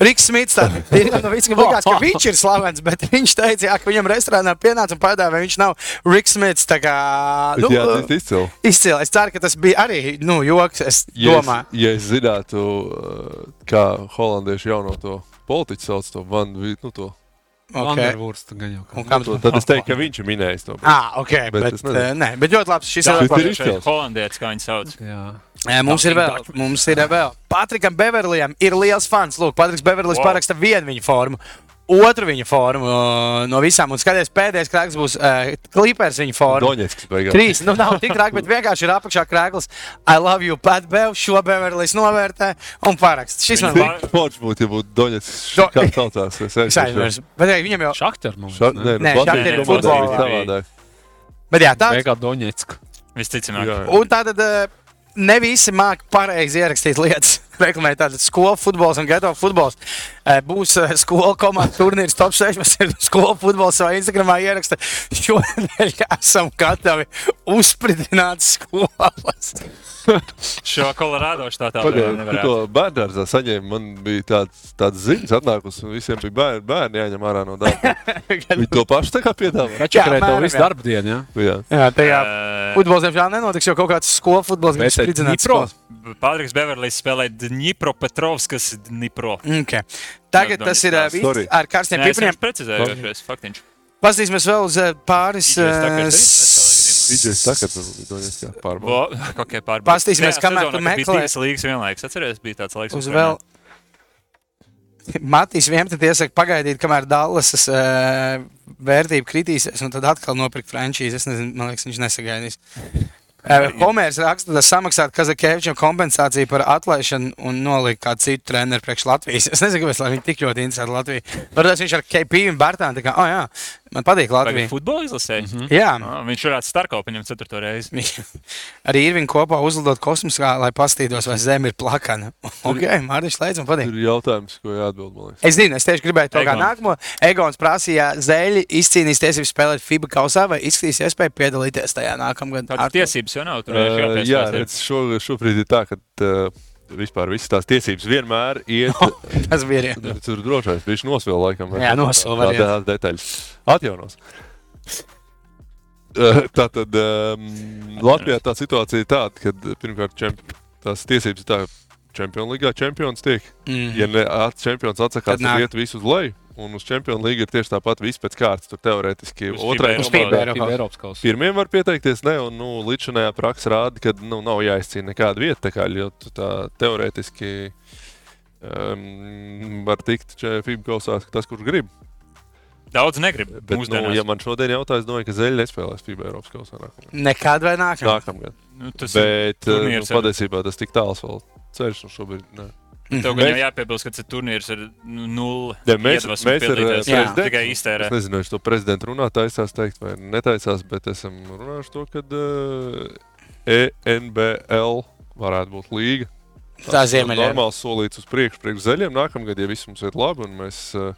Riks Smits. Novickim likās, ka viņš ir slavens, bet viņš teica, jā, ka viņam restorānā pienāca un padā, vai viņš nav Riks Smits. Tā kā, nu, Jā, tas ir izcili. izcili. Es ceru, ka tas bija arī, nu, joks, es Ja es, domāju. ja es zinātu, uh, kā holandieši jauno to politiķu sauc, to Van Vītu, nu to, Okay. Jau. Un kam to, tad es teiktu, ka viņš ir minējis to. Ah, ok, bet, Bet bet, uh, nē, bet ļoti labs. Šis ir Tas ir izcils. Holandietis, kā viņi sauc. Jā. Ē, Mums ir vēl, mums ir vēl. Patrikam Beverlijam ir liels fans. Lūk, Patriks Beverlijs wow. paraksta vienu viņa formu. Otru viņa formu no visām, un skaties, pēdējais krāks būs uh, klipers viņa forma. Doņetsks beigās. Trīs, nu nav tik traki, bet vienkārši ir apakšā krāklis. I love you, Pat Bev, šo Beverlijs novērtē un parakst. Šis man Viņš bija Forši būtu, ja būtu Doņetsks. Do- Kā saucās? Es aizmirsu. Bet ej, viņam jau. Šakter mums. Ša- ne? Nē, Nē, Šakter ir savādāk. Bet jā, tāds. Veikā Doņetska. Visticamāk. Jā, jā. Un tātad uh, ne visi māca pareizi ierakstīt lietas. Reklamē tātad skolu futbols un geto futbols. Eh, Būs uh, skolu komandas turnīrs top 6. Mēs ir skolu futbols savā Instagramā ieraksta. Šodien esam gatavi uzspridzināt skolas. Šo Kolorādo tu nevarētu. to bērngārzā saņēmu. Man bija tāds, tāds ziņas atnākusi, un visiem bija bērni, bērni jāņem ārā no darba. Viņi to pašu tā kā piedāvā. Čakarē tev apmēram, visu darbu dienu, jā? Jā. Jā, tajā Ē, futbols diemžēl nenotiks, jo kaut kāds skolu futbols grib spridzināt Dnipro? skolas. Patriks Beverlijs spēlē Dņipro Petrovskas Dnipro. Okay. Tagad tas ir uh, viss ar karstiem Nē, es pipariem. jums precizēju, faktiņš. Paskatīsimies vēl uz pāris. Vidžers. Vo, okay, pārbaudīt. Paskatīsimies, Tajā kamēr tu meklē. divas līgas vienlaikus. Atceries, bija tāds laiks. uz vēl. Matīs vienmēr iesaka pagaidīt, kamēr Dallas uh, vērtība kritīsies, un tad atkal nopirkt frančīzi. Es nezinu, man liekas, viņš nesagaidīs. Homērs raksta, ka samaksāt Kazakēvičam kompensāciju par atlaišanu un nolikt kādu citu treneru priekš Latvijas. Es nezinu, kāpēc viņi tik ļoti interesē Latviju. Varbūt viņš ar KP un Bērtānu tā kā, oh jā, man patīk Vai Latvija. futbola izlasē? Mm -hmm. Jā, Viņš varētu starkau paņemt ceturto reizi. arī ir viņi kopā uzlidot kosmosā, lai pastītos, vai zeme ir plakana. ok, Mārtiņš, leidz man patīk. Ir jautājums, ko jāatbild, man. Es zinu, es tieši gribēju to kā Egons. nākamo. Egons prasīja, Zēļi izcīnīs tiesības spēlēt FIBA kausā vai izskatīs iespēju piedalīties tajā nākamgad. Tādas Ar- tiesības jau nav. Tur Uh, jā, redz, šo, šobrīd ir tā, ka uh, vispār visas tās tiesības vienmēr iet. Tas bija arī. Tur tur drošais viņš nosvēl laikam. Jā, nosvēl Tā-. Tās detaļas. Atjaunos. Uh, Tā tad um, Latvijā tā situācija ir tāda, ka pirmkārt čemp, tās tiesības ir tā, ka Čempionu līgā čempions tiek. Mm. Ja ne, at, čempions atsakās, iet visu uz leju. Un uz Čempionu līgu ir tieši tāpat viss pēc kārtas. Tur teorētiski Uz otrai FIBA Uz FIBA komandai Eiropā. Eiropas kausa. Pirmiem var pieteikties, ne, un nu, līdzinājā praksa rāda, ka nu, nav jāizcīna nekāda vieta. Tā kā, jo tā teorētiski um, var tikt FIBA kausā tas, kurš grib. Daudz negrib. Bet, nu, Mūsdienās. ja man šodien jautā, es domāju, ka Zeļa nespēlēs FIBA Eiropas kausā nākamgad. Nekad vai nākamā? Nākamgad. Nu, tas ir Bet uh, nu, patiesībā tas tik tāls vēl ceļš, un šobrīd ne. Tev gan Mēs- jau jāpiebilst, ka tas turnīrs ir nu, nulle. Ja mēs- mēs ar, eh, Jā, prezidentu- tikai iztērē. Es nezinu, vai to prezidentu runā taisās teikt vai netaisās, bet esam runājuši to, ka uh, ENBL varētu būt līga. Tā ziemeļā. Normāls solīts uz priekšu, priekš zaļiem. Nākamgad, ja viss mums iet labi un mēs uh,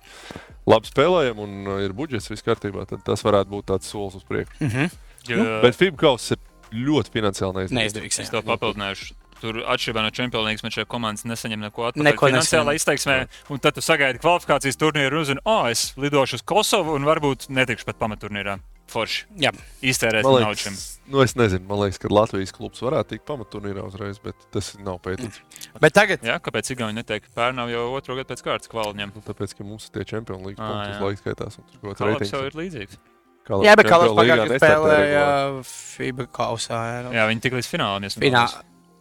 labi spēlējam un uh, ir budžets viss kārtībā, tad tas varētu būt tāds solis uz priekšu. Mhm. Jo, Nu, bet FIBA kausa ir ļoti finansiāli neizdevīgs. Neizdevīgs. Es to papildināšu. Tur atšķirībā no Champions League šeit komandas nesaņem neko atpakaļ. Neko finansiālā izteiksmē, un tad tu sagaidi kvalifikācijas turnīru un uzzini, oh, es lidošu uz Kosovu un varbūt netikšu pat pamaturnīrā. Forši. Jā. Iztērēt naudu šim. nu es nezinu, man liekas, ka Latvijas klubs varētu tikt pamaturnīrā uzreiz, bet tas nav pētīts. Bet tagad, Jā, kāpēc Igauni neteikt, pērnām jau otro gadu pēc kārtas kvalņiem? Nu, tāpēc, ka mums ir tie čempionu līnijas Ā, punkti, kas laiks skaitās. un tur kaut kāds reitings jau ir. līdzīgs. Kalabs jā, bet līgā pagājušajā nestartē spēlēja. FIBA kausā. jā. Jā, viņi tik līdz finālam iesniedz.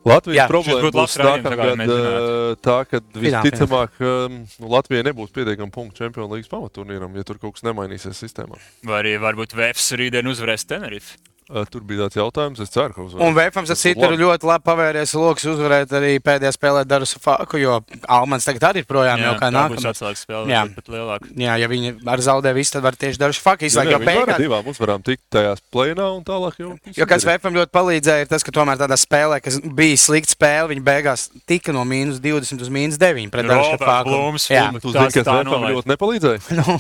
Latvijas Jā, problēma būs labs raidījums, nākamgad, tagad mēs ā, tā, ka visticamāk um, nu, Latvijai nebūs pietiekami punktu čempionu līnijas pamaturnīram, ja tur kaut kas nemainīsies sistēmā. Vai arī varbūt Vēfs rītdien uzvarēs Tenerife. Ā, Tur bija tāds jautājums, es ceru, ka uzvarēs. Un Vēfams ar citu ir ļoti labi pavēries lokus uzvarēt arī pēdējā spēlē Darusu Faku, jo Almans tagad arī ir projām jau kā tā būs nākamā. atslēgas spēle, Jā. bet, lielāka. Jā, ja viņi ar zaudē visu, tad var tieši Darusu Faku Jā, izslēgt. jā, Jo, viņi var ar beigās, divām uzvarām tikt tajās plēnā un tālāk jau. jo kas Vēfam ļoti palīdzēja, ir tas, ka tomēr tādā spēlē, kas bija slikta spēle, viņi beigās tika no mīnus 20 uz mīnus 9 pret Darusu Robert Faku. Jā. Tas ļoti nepalīdzēja. Nu,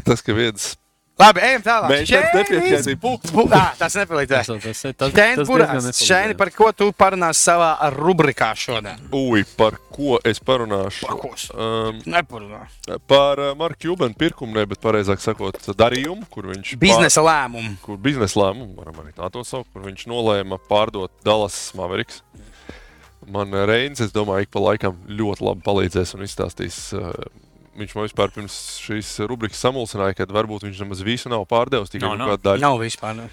tas, ka viens Labi, ejam tālāk. Mēs tam nepieskaitīsim punktu. Bu- Ā, Tas nepalīdzēja. Tas, tas, tas, Šķēni, tas nepalīdzēja. par ko tu parunāsi savā rubrikā šodien? Ui, par ko es parunāšu? Par ko? Um, Neparunā. par uh, Marku Jubenu pirkumu, ne, bet pareizāk sakot, darījumu, kur viņš Biznesa lēmumu. Pār, kur biznesa lēmumu, varam arī tā to saukt, kur viņš nolēma pārdot Dallas Mavericks. Man Reins, es domāju, ik pa laikam ļoti labi palīdzēs un izstāstīs. Uh, Viņš man vispār pirms šīs rubrikas samulsināja, ka varbūt viņš nemaz visu nav pārdevis, tikai no, nav. kādu daļu. Nav vispār. ne.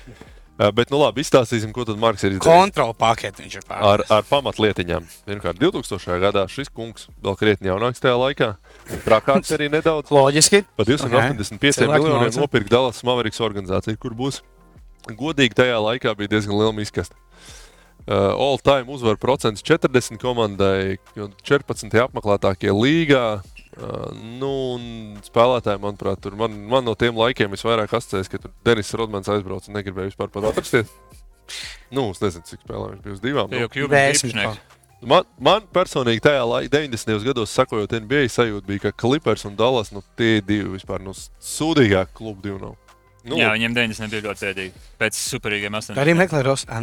Uh, bet, nu labi, izstāstīsim, ko tad Marks ir izdarījis. Kontrola paketi viņš ir ar, pārdevis. ar pamatlietiņām. Pirmkārt, 2000. gadā šis kungs, vēl krietni jaunāks tajā laikā, trakāts arī nedaudz. Loģiski. Par 285 Cilvēki miljoniem māca. nopirkt Dallas Mavericks organizāciju, kur būs godīgi tajā laikā bija diezgan liela miskasta. Uh, all time uzvaru procents 40 komandai, un 14. apmeklētākie līgā. Uh, nu, un spēlētāji, manuprāt, tur man, man no tiem laikiem visvairāk asociējas, ka tur Denis Rodmans aizbrauca un negribēja vispār pat atrasties. Nu, es nezinu, cik spēlē viņš bija uz divām. Nu, jau īpašnieki. Man, man personīgi tajā laikā, 90. gados, sakojot NBA, sajūta bija, ka Clippers un Dallas nu, tie divi vispār nu, sūdīgākie klubi divi nav. Nu, Jā, viņiem 90 bija ļoti bēdīgi. Pēc superīgiem 80. Arī nē.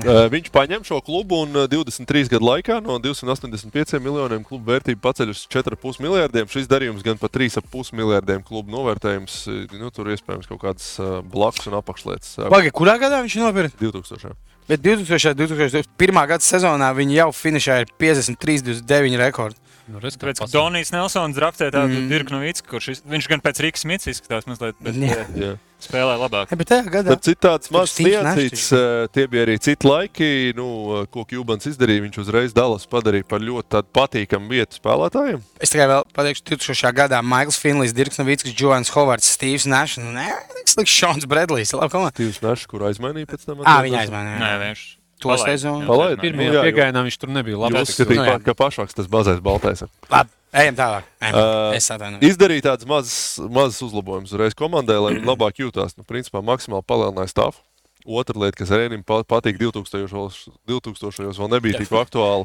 Uh, viņš paņem šo klubu un uh, 23 gadu laikā no 285 miljoniem klubu vērtību paceļ uz 4,5 miljardiem. Šis darījums gan par 3,5 miljardiem klubu novērtējums. Nu, tur iespējams kaut kādas uh, blakus un apakšlietas. Pagaid, kurā gadā viņš nopirka? 2000. Bet 2000. 2001. gada sezonā viņi jau finišēja ar 53, 29 rekordu. Nu, redz, Tāpēc, ka. Donijs Nelsons draftē tādu Mm. Dirku Novicku, kurš viņš gan pēc Rīgas Smits izskatās mazliet, bet Jā. Jā. Spēlē labāk. Ja, bet tajā gadā Tad citāds Tur mazs niansīts, uh, tie bija arī citi laiki, nu, uh, ko Kjubans izdarīja. Viņš uzreiz Dallas padarīja par ļoti patīkamu vietu spēlētājiem. es tikai vēl pateikšu, 2000. gadā Maikls Finlijs, Dirks Novickis, Joans Hovards, Steve's Nash. Nu, nē, tas liks Šons Bredlijs. Labi, komanda. Tīvs Nešs, kur aizmainīja pēc tam. Ā, viņa aizmainīja. Nē, viņš To sezonu? Pirmajā Nu, piegājienā viņš tur nebija Jūs uzskatījāt, Nu, jā. ka pašāks tas bazais baltais. Labi, ejam tālāk. Ejam. Ā, Es atvainojos. Izdarīja tādas mazas, mazas uzlabojumus uzreiz komandai, lai viņi labāk jūtās. Nu, principā maksimāli palielināja stāvu. Otra lieta, kas Rēnam pa- patīk 2000. 2000. vēl nebija tik aktuāla.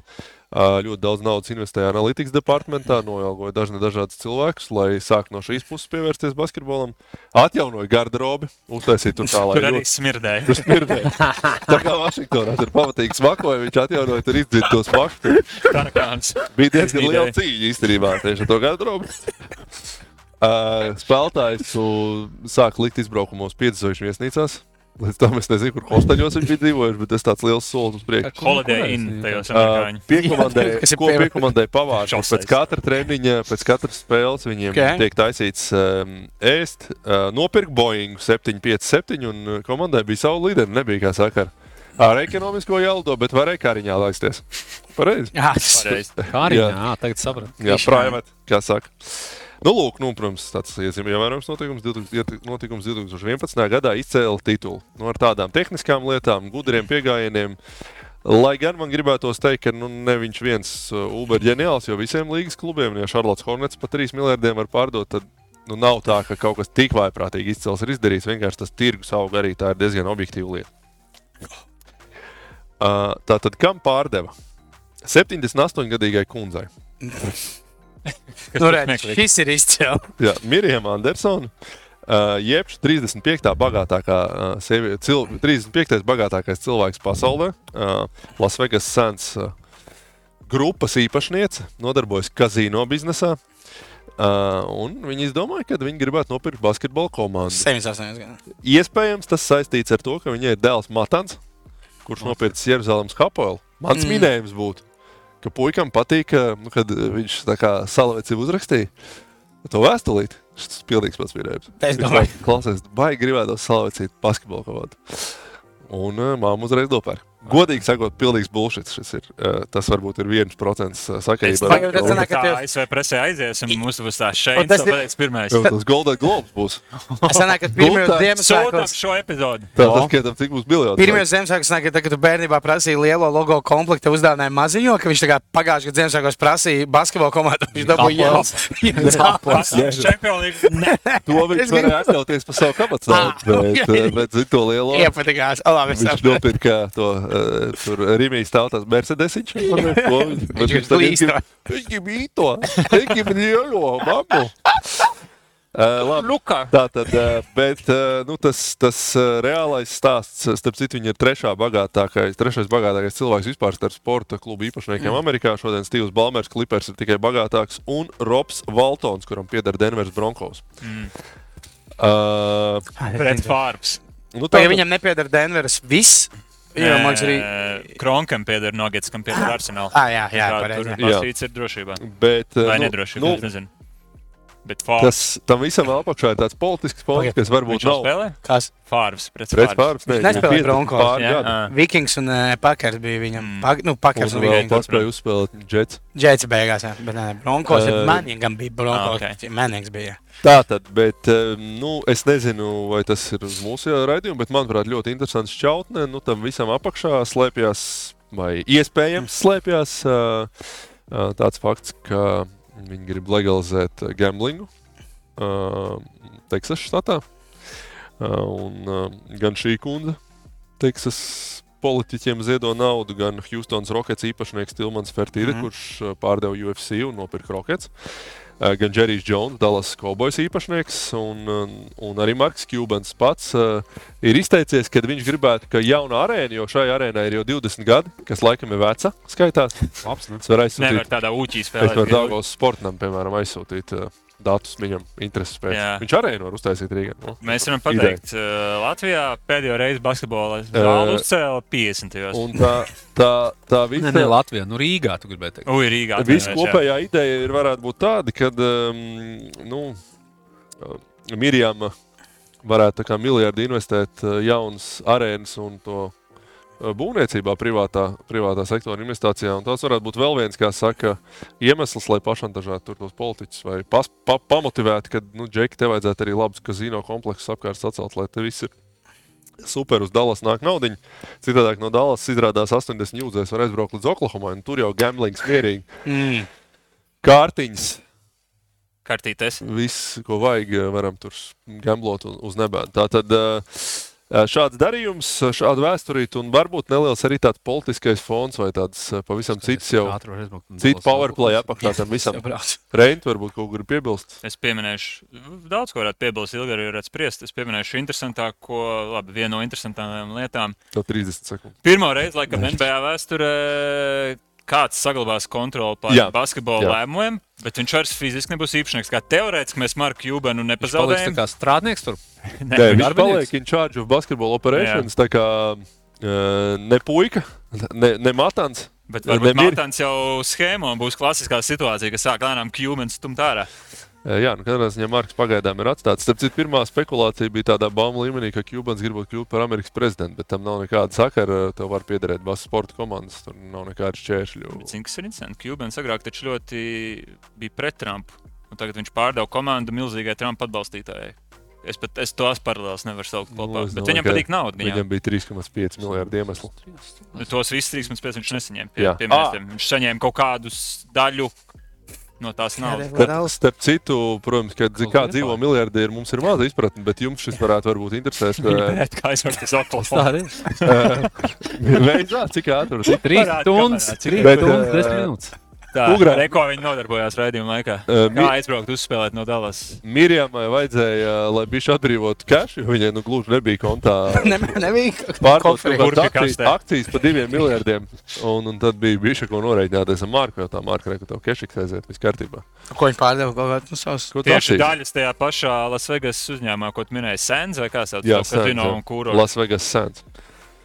Ļoti daudz naudas investēja analītikas departamentā, noilgoja dažne dažādas cilvēkus, lai sāktu no šīs puses pievērsties basketbolam. Atjaunoja garderobi, uztaisīja tur tā, lai Tur arī ļoti smirdēja. tur smirdēja. Tā kā Vašingtonā tur pamatīgi smakoja, viņš atjaunoja tur izdzīt tos pašus. Tarakāns. Bija diezgan liela cīņa īstenībā tieši ar to garderobu. Uh, spēlētājs sāk likt izbraukumos piedzīvojuši viesnīcās. Līdz tam es nezinu, kur hosteļos viņš bija dzīvojis, bet tas tāds liels solis uz priekšu. Holiday Inn tajos Uh, amerikāņu. Piekomandai, Kas ir ko pie- piekomandai pavārs. Pēc katra treniņa, pēc katras spēles viņiem Ok. okay. tiek taisīts um, ēst. Uh, nopirkt Boeing 757 un uh, komandai bija savu līderi. Nebija kā sakara. Ar ekonomisko jālido, bet varēja kariņā laisties. Pareizi. Jā, tas Pareizi. Kā arī Jā. tagad sapratu. Jā, private, kā saka. Nu, lūk, nu, protams, tāds ievērojams notikums. 2000 notikums 2011. gadā izcēla titulu. Nu, ar tādām tehniskām lietām, gudriem pieejamiem. Lai gan man gribētos teikt, ka nu, ne viņš viens uh, Uber ģeniāls, jo visiem līgas klubiem, ja Charlotte Hornets par 3 miljardiem var pārdot, tad nu, nav tā, ka kaut kas tik vaiprātīgi izcils ir izdarīts. Vienkārši tas tirgus aug arī tā ir diezgan objektīva lieta. Uh, tā tad kam pārdeva? 78-gadīgai kundzei. Nu, redz, šis ir izcēlts. Jā, Mirjam Andersona. Uh, jeb 35. bagātākā, uh, sievi, cil, 35. bagātākais cilvēks pasaulē, uh, Las Vegas Sands uh, grupas īpašniece, nodarbojas kazino biznesā. Uh, un viņi izdomāja, ka viņi gribētu nopirkt basketbola komandu. 78 gadu. Iespējams, tas saistīts ar to, ka viņai ir dēls Matans, kurš nopircis Jeruzalemes Hapoelu. Mans mm. minējums būtu, ka puikam patīk, ka, nu, kad viņš tā kā salavecību uzrakstīja to vēstulīti. Tas ir pilnīgs pats minējums. Es domāju. Klausies, baigi gribētu salavecīt basketbola komandu. Un uh, māma uzreiz dopēr. Godīgi sakot, pilnīgs bullshit. Ir, uh, tas varbūt ir 1% sakarībā. Vai jau tad sanāk, ka Tā tev- ASV presē aizies, un mums būs tā šeit, tas tas ir- ir pirmais. Jau tas Golden Globes būs. Es sanāku, ka pirmajos Ziemassvētkos. šo epizodi. Tā tas skaitām, cik būs miljoni. Pirmajos Ziemassvētkos sanāk, ka tu bērnībā prasīji lielo logo komplektu, uzdāvināja maziņo, ka viņš tā kā pagājušajā gadā Ziemassvētkos prasīja basketbola komandu. Viņš dabūja. Ne. To viņš varēja atļauties par savu kapacitāti. Ah, Bet, zini to lielo. Iepatikās. Viņš nopirka to uh, tur Rīgas tautas Mercedes. Viņš ir glīsta. Viņš grib īto. Viņš grib lielo mamu. Uh, labi. Lukā. Tā tad, uh, bet uh, nu, tas, tas uh, reālais stāsts, starp citu, viņa ir trešā bagātākais, trešais bagātākais cilvēks vispār starp sporta klubu īpašniekiem mm. Amerikā. Šodien Steve's Balmers, Clippers ir tikai bagātāks, un Robs Valtons, kuram pieder Denveras Broncos. Mm. Uh, Pret Fārbs. nu, tā, viņam nepieder Denveras viss? Jā, man liekas, arī. Eh, Kronkam pieder Nogets, kam pieder Arsenal. Ah, jā, jā, pareizi, Tur jā. Basīts ir drošībā. bet, uh, Vai nu, nedrošībā, nu, nezinu. Tas tam visam apakšā ir tāds politisks fons, kas varbūt nav spēlē? Kas? Fārbs. Pret Fārbs. Viņš nespēlēja viņam Broncos, 50 pāri jā. Vikings un uh, Pakers bija viņam. Mm. Pak, nu, Pakers Un un Vikings. paspēja uzspēlēt Jets. Džēts beigās, jā. Bet nē, Broncos ir Eh, Manningam bija Broncos. Ah, ok. Mannings bija. Tā tad, bet um, nu, es nezinu, vai tas ir uz mūsu raidījuma, bet manuprāt, ļoti interesants šķautne. Nu, tam visam apakšā slēpjas, vai iespējams slēpjas uh, uh, tāds fakts, ka viņi grib legalizēt uh, gamblingu uh, Teksasas štatā. Uh, un, uh, gan šī kundze, Teksas politiķiem ziedo naudu, gan Houstonas Rockets īpašnieks Tilmans Fertīde, mm. -hmm. kurš uh, pārdeva UFC un nopirka Rockets. Uh, gan Džerijs Jones, Dallas Cowboys īpašnieks, un, un, un arī Marks Kubans pats uh, ir izteicies, ka viņš gribētu, ka jauna arēna, jo šai arēnai ir jau 20 gadi, kas laikam ir veca, skaitās. Labs, ne? Tas var aizsūtīt. Nevar tādā Es spēlēt. varu Dāngos sportam, piemēram, aizsūtīt uh, datus viņam intereses pēc. Jā. Viņš arī var uztaisīt Rīgā. Nu, Mēs varam pateikt, uh, Latvijā pēdējo reizi basketbolā zāli uzcēla 50. Un tā, tā, tā Ne, visa ne Latvijā, nu Rīgā, tu gribēji teikt. Ui, Rīgā. Visa atvainojos, jā. kopējā ideja ir varētu būt tāda, ka um, nu, uh, Mirjama varētu tā kā miljardi investēt uh, jaunas arēnas un to uh, būvniecībā, privātā, privātā sektora investīcijā. Un Tas varētu būt vēl viens, kā saka, iemesls, lai pašantažētu tos politiķus vai pas, pa, pamotivētu, ka, nu, Džeki, tev vajadzētu arī labus kazino kompleksus apkārt sacelt, lai te viss ir super uz Dallas nāk naudiņa. Citādāk no Dallas izrādās 80 jūdzēs var aizbraukt līdz Oklahomai, un tur jau gamblings mierīgi. Mm. Kārtiņas, Kartītes. viss, ko vajag, varam tur gamblot uz nebēdu. Tā tad šāds darījums, šāda vēsturīte un varbūt neliels arī tāds politiskais fons vai tāds eh, pavisam cits jau. Cits powerplay apakšā tam visam. Reint varbūt kaut kur piebilst. Es pieminēšu, daudz ko varētu piebilst, ilgi arī varētu spriest. Es pieminēšu interesantāko, labi, vienu no interesantākajām lietām. Tev 30 sekundes. Pirmo reizi, laikam, NBA vēsturē kāds saglabās kontroli pār Jā, basketbola jā. lēmumiem, bet viņš vairs fiziski nebūs īpašnieks. Kā teorētiski mēs Marku Jubenu Viņš paliks nepazaudējam. kā strādnieks tur. Ne, Nē, viņš paliek in charge of basketball operations. Tā kā eh, ne puika, ne, ne matants. Bet varbūt. Matants jau schēmo un būs klasiskā situācija, ka sāk lēnām Kjūmens stumt ārā. Jā, nu, katrā ziņā Marks pagaidām ir atstāts. Starp citu, pirmā spekulācija bija tādā baumu līmenī, ka Kubans gribot kļūt par Amerikas prezidentu, bet tam nav nekāda sakara. Tev var piederēt basketbola sporta komandas, tur nav nekāda šķēršļu. Bet Zini, kas ir interesanti? Kjūmens agrāk taču ļoti bija pret Trumpu. Un tagad viņš pārdeva komandu milzīgai Trumpa atbalstītājai. Es pat es tos paralēlus nevaru saukt Nu, kopā. Bet domāju, viņam patīk nauda. Viņam. Viņam bija 3,5 miljardi iemeslu. Nu, Tos visus 3,5 viņš nesaņēma. Pie, Jā. pie mēstiem. viņš saņēma kaut kādu daļu no tās naudas. Starp, starp citu, protams, kad kā dzīvo miljardieri, mums ir maza izpratne, bet jums šis varētu varbūt interesēt. Bet kā es varu saprast? arī. Veidā, cik ātri tas ir. 3 Parādi stundas, kamerā, 3 Bet, stundas, eh, 10 minūtes. Tā, Ugrā. re, ko viņi nodarbojās raidījuma laikā. Mi- Kā aizbraukt uzspēlēt no Dallas? Mirjamai vajadzēja, lai viņš atbrīvotu cash, jo viņai nu, gluži nebija kontā. Ne, nebija Pārdot Koferī. kaut kādas Burpju akcijas, akcijas par diviem miljardiem. Un, un tad bija bijuši, ko norēķināties ar Marku, jo tā Marka reku tev kešiks aiziet, viss kārtībā. Ko viņi pārdeva kādā nu, savas. Ko Tieši apsīsi? daļas tajā pašā Lasvegas uzņēmumā, ko tu minēji, Sens vai kā sauc Jā, to kazino Sands,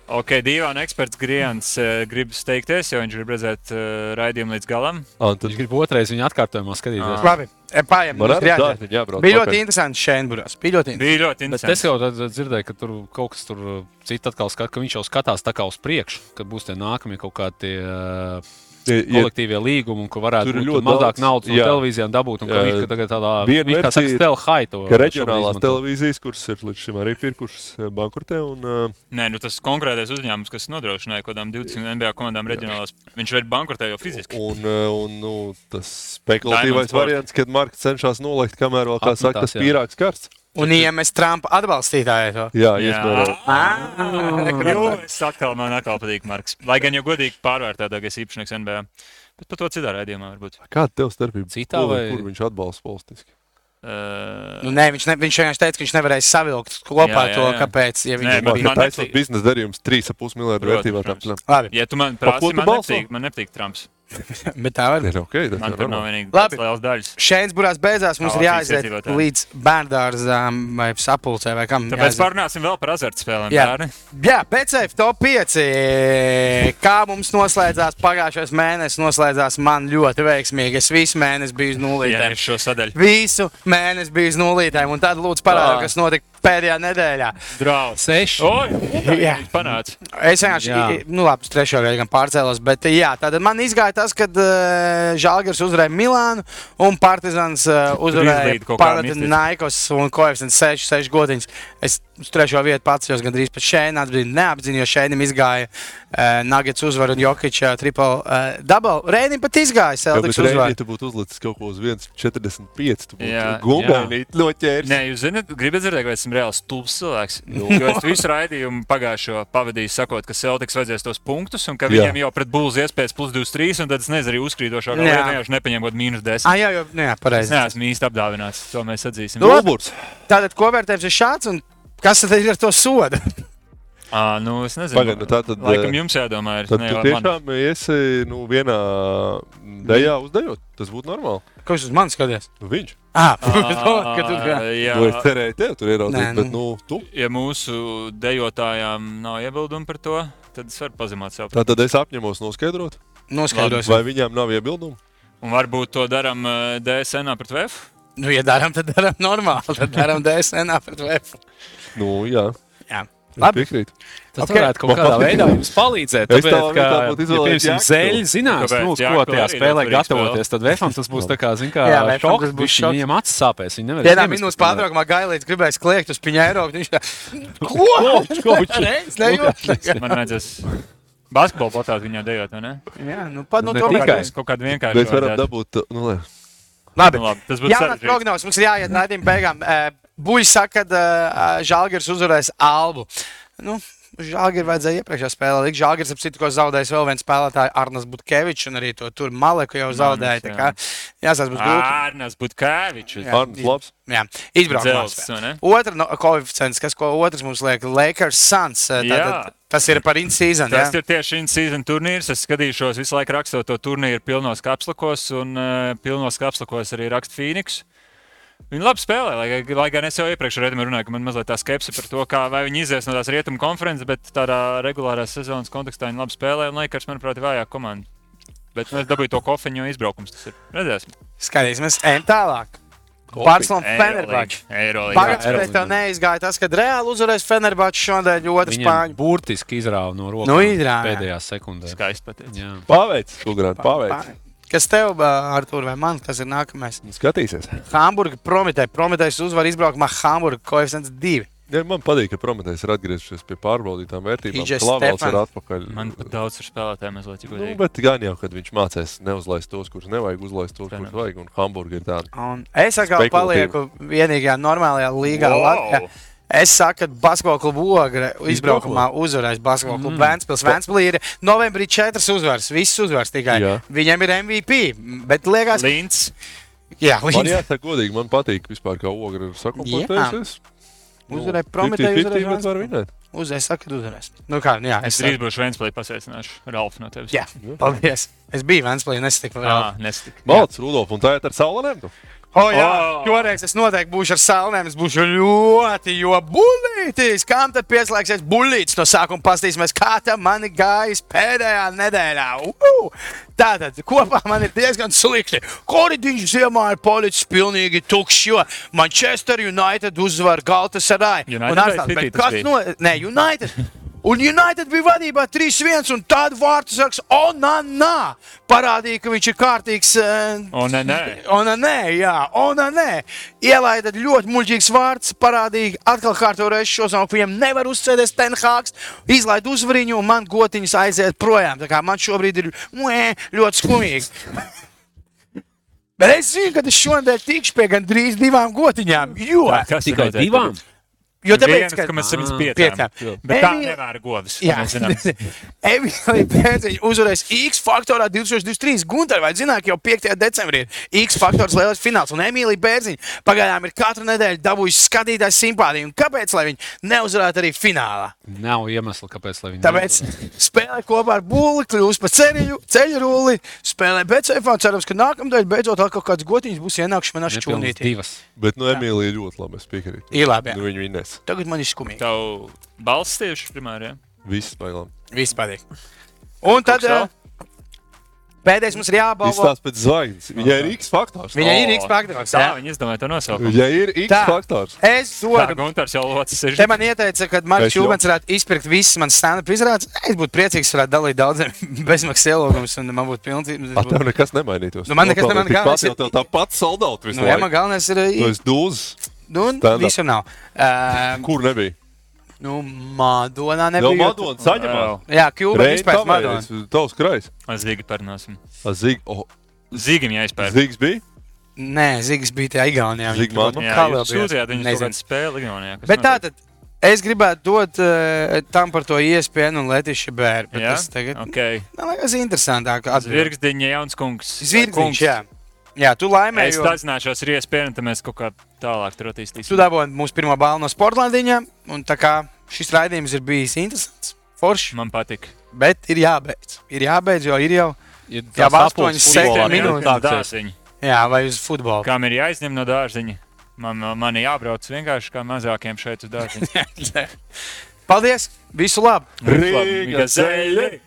Ok, divām eksperts Grians uh, grib steigties, jo viņš grib redzēt uh, raidījumu līdz galam. Ah, un tad Viņš grib otrais viņa atkārtojumā skatīties. Labi, e, pārējām. dārgi jābrauc. Bija ļoti interesanti Šēnburās. Bija ļoti interesanti. Bija ļoti Bet es interesanti. jau dzirdēju, ka tur kaut kas tur cits atkal skat, ka viņš jau skatās tā kā uz priekšu, kad būs tie nākamie kaut kādi uh, kolektīvie līgumi, un ka varētu būt ļoti mazāk daudz. naudas no Jā. televīzijām dabūt. Un Jā. viņš tagad tādā viņš kā saka, ir, stel haitu. Ka reģionālās televīzijas, kuras ir līdz šim arī pirkušas eh, bankrotē, un uh, Nē, nu tas konkrētais uzņēmums, kas nodrošināja kaut kādām 20 NBA komandām reģionālās, viņš ir bankrotē jau fiziski. Un, uh, un nu, tas spekulatīvais variants, kad Marks cenšas nolikt, kamēr vēl, kā saka, Atmetās, tas jā. pīrāgs karsts. Un iemest Trumpa atbalstītāju to. Jā, Jā. iespējams. Jo, es atkal man atkal patīk Marks. Lai gan jau godīgi pārvērtētākais īpašnieks NBA. Bet par to citā raidījumā varbūt. Kāda tev starpība? Citā Kur- vai- Kur viņš atbalsta politiski? Uh, Nu, nē, viņš, ne, viņš vienkārši teica, ka viņš nevarēs savilkt kopā Jā, jā, to, jā. kāpēc. Ja Nē, viņš bet bija. nepatīk. biznesa darījums 3,5 miljardu vērtībā ja tu man tu man nepatīk, man nepatīk Trumps. Bet tā var būt. Ir ok, tas Man tur nav tāds liels daļas. Šēnsburās beidzās, mums Kā ir iedzīvotāji. līdz bērngārzām vai sapulcē vai kam. Tāpēc jāaiziet. parunāsim vēl par azartspēlēm. Jā. bērni. Jā, PCF top 5. Kā mums noslēdzās pagājušais mēnesis, noslēdzās man ļoti veiksmīgi. Es visu mēnesi biju uz Jā, nulītēm. es šo sadaļu. Visu mēnesi biju uz nulītēm, un tad lūdzu parādiet, Tā. kas notika pēdējā nedēļā. Draudz. Seši. Oi, Jā. panāca. Es vienkārši, nu, labi, trešo gadu gan pārcēlos, bet jā, tad man izgāja tas, kad uh, Žalgars uzvarēja Milānu un Partizans uh, uzvarēja. Panathinaikos un koeficients 6, 6 godiņas. Es uz trešo vietu pats jau gandrīz pat šeit atbildēju, neapzinu, jo šeit izgāja uh, Nuggets uzvaru un Jokiča triple uh, double. Rēnim pat izgāja Jā, Celtics reizē, uzvaru. ja tu būtu uzlicis kaut ko uz 1,45, tu Jā. būtu gumēnīt noķēris. Nē, jūs zināt, gribat dzirdēt, ka esmu reāls stulbs cilvēks. Nu. Jo es visu raidījumu pagājušo pavadīju, sakot, ka Celtics vajadzēs tos punktus, un ka Jā. viņiem jau pret Bulls iespējas plus 23, un tad es nezinu, arī uzkrītošā Jā. galā vienkārši nepaņēmu kaut mīnus 10. Ah, jā, jā, nu, jā, Es pareizi. neesmu īsti apdāvināts, to mēs atzīsim. Tātad, ko vērtējums ir šāds un kas tad ir ar to sodu? À, nu, es nezinu, Pagaid, nu tā tad, Laikam jums jādomā, ir ne tu tiešām esi nu, vienā dejā uzdejot. Tas būtu normāli. Ko jūs uz mani skaties? Nu, viņš. Ah, ka tu kā. jā. Nu, es cerēju, tev tur ieraudzīt, Nē, bet nu. nu, tu. Ja mūsu dejotājām nav iebildumu par to, tad es varu pazemot sev. Tā tad es apņemos noskaidrot, Noskaidrosim. vai viņām nav iebildumu. Un varbūt to darām eh, DSN pret VF. Nu, ja darām, tad darām normāli. Tad darām DSN pret VF. Nu, jā, Jā. Es Labi. piekrītu. Tas Ok. varētu kaut kādā veidā jums palīdzēt. Es Tāpēc, tā ka, ja, piemēram, zeļi zinās, Kāpēc? nu, uz ko tajā spēlē gatavoties, tad Vēfam tas būs tā kā, zin kā, Jā, Vēfam tas šoks, būs šoks. viņam acis sāpēs, viņi nevar Vienā minūtes pārtraukumā gailīts gribēja kliegt uz piņēro. Viņš tā, ko? Koč, Reiz, nejūt. Man vajadzēs basketbolu platāt viņā dejot, vai ne? Jā, nu, pat no Ne to tikai. Kaut kādu vienkāršu. Mēs varam dabūt, nu, lai. Labi. Nu, labi, tas būs sarežģīti. prognozes mums ir jāiet raidījuma beigām. Buļs saka, ka Žalgiris uzvarēs Albu. Nu, Žalgiris vajadzēja iepriekšējā spēlē. Likt Žalgiris, ap citu, ko zaudējis vēl viens spēlētājs, Arnas Butkevičs, un arī to tur Maleku jau zaudēja. Tā kā jāsaka, būs grūti. Ārnas Butkēvičs. Jā. Arns labs. Jā, ne? Otra no, koeficients, kas ko otrs mums liek, Lakers Suns. Tātad, tas ir par in-season. Tas jā? ir tieši in-season turnīrs. Es skatīšos visu laiku rakstot to turnīru pilnos kapslakos, un uh, pilnos kapslakos arī raksta Phoenix. Viņi labi spēlē, lai, lai gan es jau iepriekš redzēju, runāju, ka man mazliet tā skepse par to, kā vai viņi izies no tās rietumu konferences, bet tādā regulārā sezonas kontekstā viņi labi spēlē, un Lakers, manuprāt, ir vājāka komanda. Bet nu, es dabūju to kofeņu, jo izbraukums tas ir. Redzēsim. Skatīsimies, ejam tālāk. Barcelona. Eirolandā. Pagājušajā gadā tev neizgāja tas, ka reāli uzvarēs Fenerbahčs šodien otru spāņu. burtiski izrāva no rokas Nu, pēdējā sekundē. Skaisti. Jā. Paveic, Ugrāna, paveic. Kas tev, Artur, vai man, kas ir nākamais? Skatīsies. Hamburga prometē. Prometējs uzvar izbraukumā Hamburga koeficients 2. Ja, man patīk, ka Prometējs ir atgriezies pie pārbaudītām vērtībām. Klavels ir Stefan. atpakaļ. Man pat daudz ir spēlētāji mazliet Nu, godīgi. bet gan jau, kad viņš mācīs neuzlaist tos, kurus nevajag uzlaist, tos, kurus vajag. Un Hamburga ir tāda. Un es atkal palieku vienīgajā normālajā līgā. Wow! Latvijā. Es saku, ka basketbola klubu ogre izbraukumā uzvarēs basketbola klubu Vēnspils. Vēnspilī ir novembrī četras uzvaras, visas uzvaras tikai. Jā. Viņam ir MVP, bet liekas, Līns. jā, Man viņš jāsaka, godīgi, man patīk vispār, kā ogra ir sakomplektējusies. uzvarēja Prometēju, uzvarēja vinēt. Uz, es saku, uzvarēs. Nu kā, jā, Es drīz būšu Vēnspēlī pasveicināšu Ralfu no tevis. Jā, paldies. Es biju Vēnspilī, nesatiku vēl. Ah, nestik. Malts, Rudolf, un tā ir ar saulēm. O, jā, O! šoreiz es noteikti būšu ar salnēm. Es būšu ļoti, jo buļbuļsaktas. Kam tad pieslēgsies buļbuļsaktas? No sākuma paskatīsimies, kā tam man gājis pēdējā nedēļā. Uh! Tātad kopā man ir diezgan slikti. Koridoris ziemā ir palicis pilnīgi tukšs, jo Manchester United uzvar Galatasaray. United Un vai Arsenal, City bet tas Kas no? Nē, United. Un United bija vadībā 3-1, un tad vārds saka, Onanā parādīja, ka viņš ir kārtīgs. Uh, O, nē, nē. Un nē, jā, un nē. Ielaida ļoti muļķīgs vārds, parādīja atkal kārtu reizi šo savu, ka viņam nevar uzsēdēs Tenhāgs, izlaid uzvariņu, un man gotiņas aiziet projām. Tā kā man šobrīd ir muē, ļoti skumīgi. Bet es zinu, ka es šodien tikšu pie gandrīz divām gotiņām. Jo, Kas Tikai divām? Jo Tāpēc, tāpēc, ka mēs ka esam piecām. piecām. Bet tā nevar govis. Jā. Emīlija Pēciņa uzvarēs X faktorā 2023. Gunter, vai zināt, ka jau 5. decembrī ir X faktors lielais fināls, un Emīlija Pēciņa pagaidām ir katru nedēļu dabūjusi skatītājs simpātiju. Un Kāpēc lai viņi neuzvarētu arī finālā? Nav iemesla, kāpēc lai viņi Tāpēc spēlē kopā ar būli, kļūst par ceļu, ceļu rulli, spēlē BCF. Cerams, ka nākamdēļ beidzot vēl kaut kāds gotiņš būs ienākuši manā šķūnītī. Bet no Emīlija ļoti labi. Es piekrītu. Ir labi. Nu, viņi vinnēs. Tagad man ir skumīgi. Tavu balss tieši primāri. Ja? Viss bailām. Viss patīk. Un tad Kaut kas vēl? eh, pēdējais mums ir jābalvo. Izstāsta pēc zvaigznes. Viņai ir X faktors. Viņai ir O, X faktors. Jā. viņi izdomāja to nosaukumu. Viņai ir X Tā. faktors. Es Tā, dodu. Gunters jau locis. Te man ieteica, ka Marks Čūpens varētu izpirkt visas manas stand-up izrādes. Es būtu priecīgs, varētu dalīt daudziem bezmaksas ielūgumus, un man būtu pilnīgi. Ar tev nekas nemainītos. Nu, man nekas Atkal nemainītos. tikpat jau tev tāpat visu Nu, jā, man galvenais ir. Tu esi dūzs. Nu, visur nav. Uh, Kur nebija? nu, Madonā nebija. Madona saņemās. Jā, Kjūpa izpēc Madonā. Tavs krājs. Zīgi parunāsim. Zig, oh, Zīgim jāizpērk. Zigs bija? Nē, Zigs bija tajā Igaunijā. Zigs man? Jā, kā vēl bija? sūdzējāt Nezinu. kādu spēli Igaunijā. kas Bet notiek? tātad. Es gribētu dot uh, tam par to iespēju, un Latvijas bērnu. Bet Jā? tas tagad Ok. man liekas interesantāk. Zvirgzdiņa jauns kungs. Zvirgziņš, jā. Jā, tu laimēji. Es jo- tazināšos ar iespēju, un tad mēs kaut kā tālāk tur attīstīsim. Tu dabūji mūsu pirmo balvu no Sportlandiņa, un tā kā šis raidījums ir bijis interesants, foršs, Man patīk. bet ir jābeidz. Ir jābeidz, jo ir jau, Ir sapulces septiņas futbolā, minūtes. jā, vai uz futbolu. Kam ir jāizņem no dārziņa? Man, man ir jābrauc vienkārši kā mazākiem šeit uz dārziņa. Paldies! Visu labu! Rīga zeļi!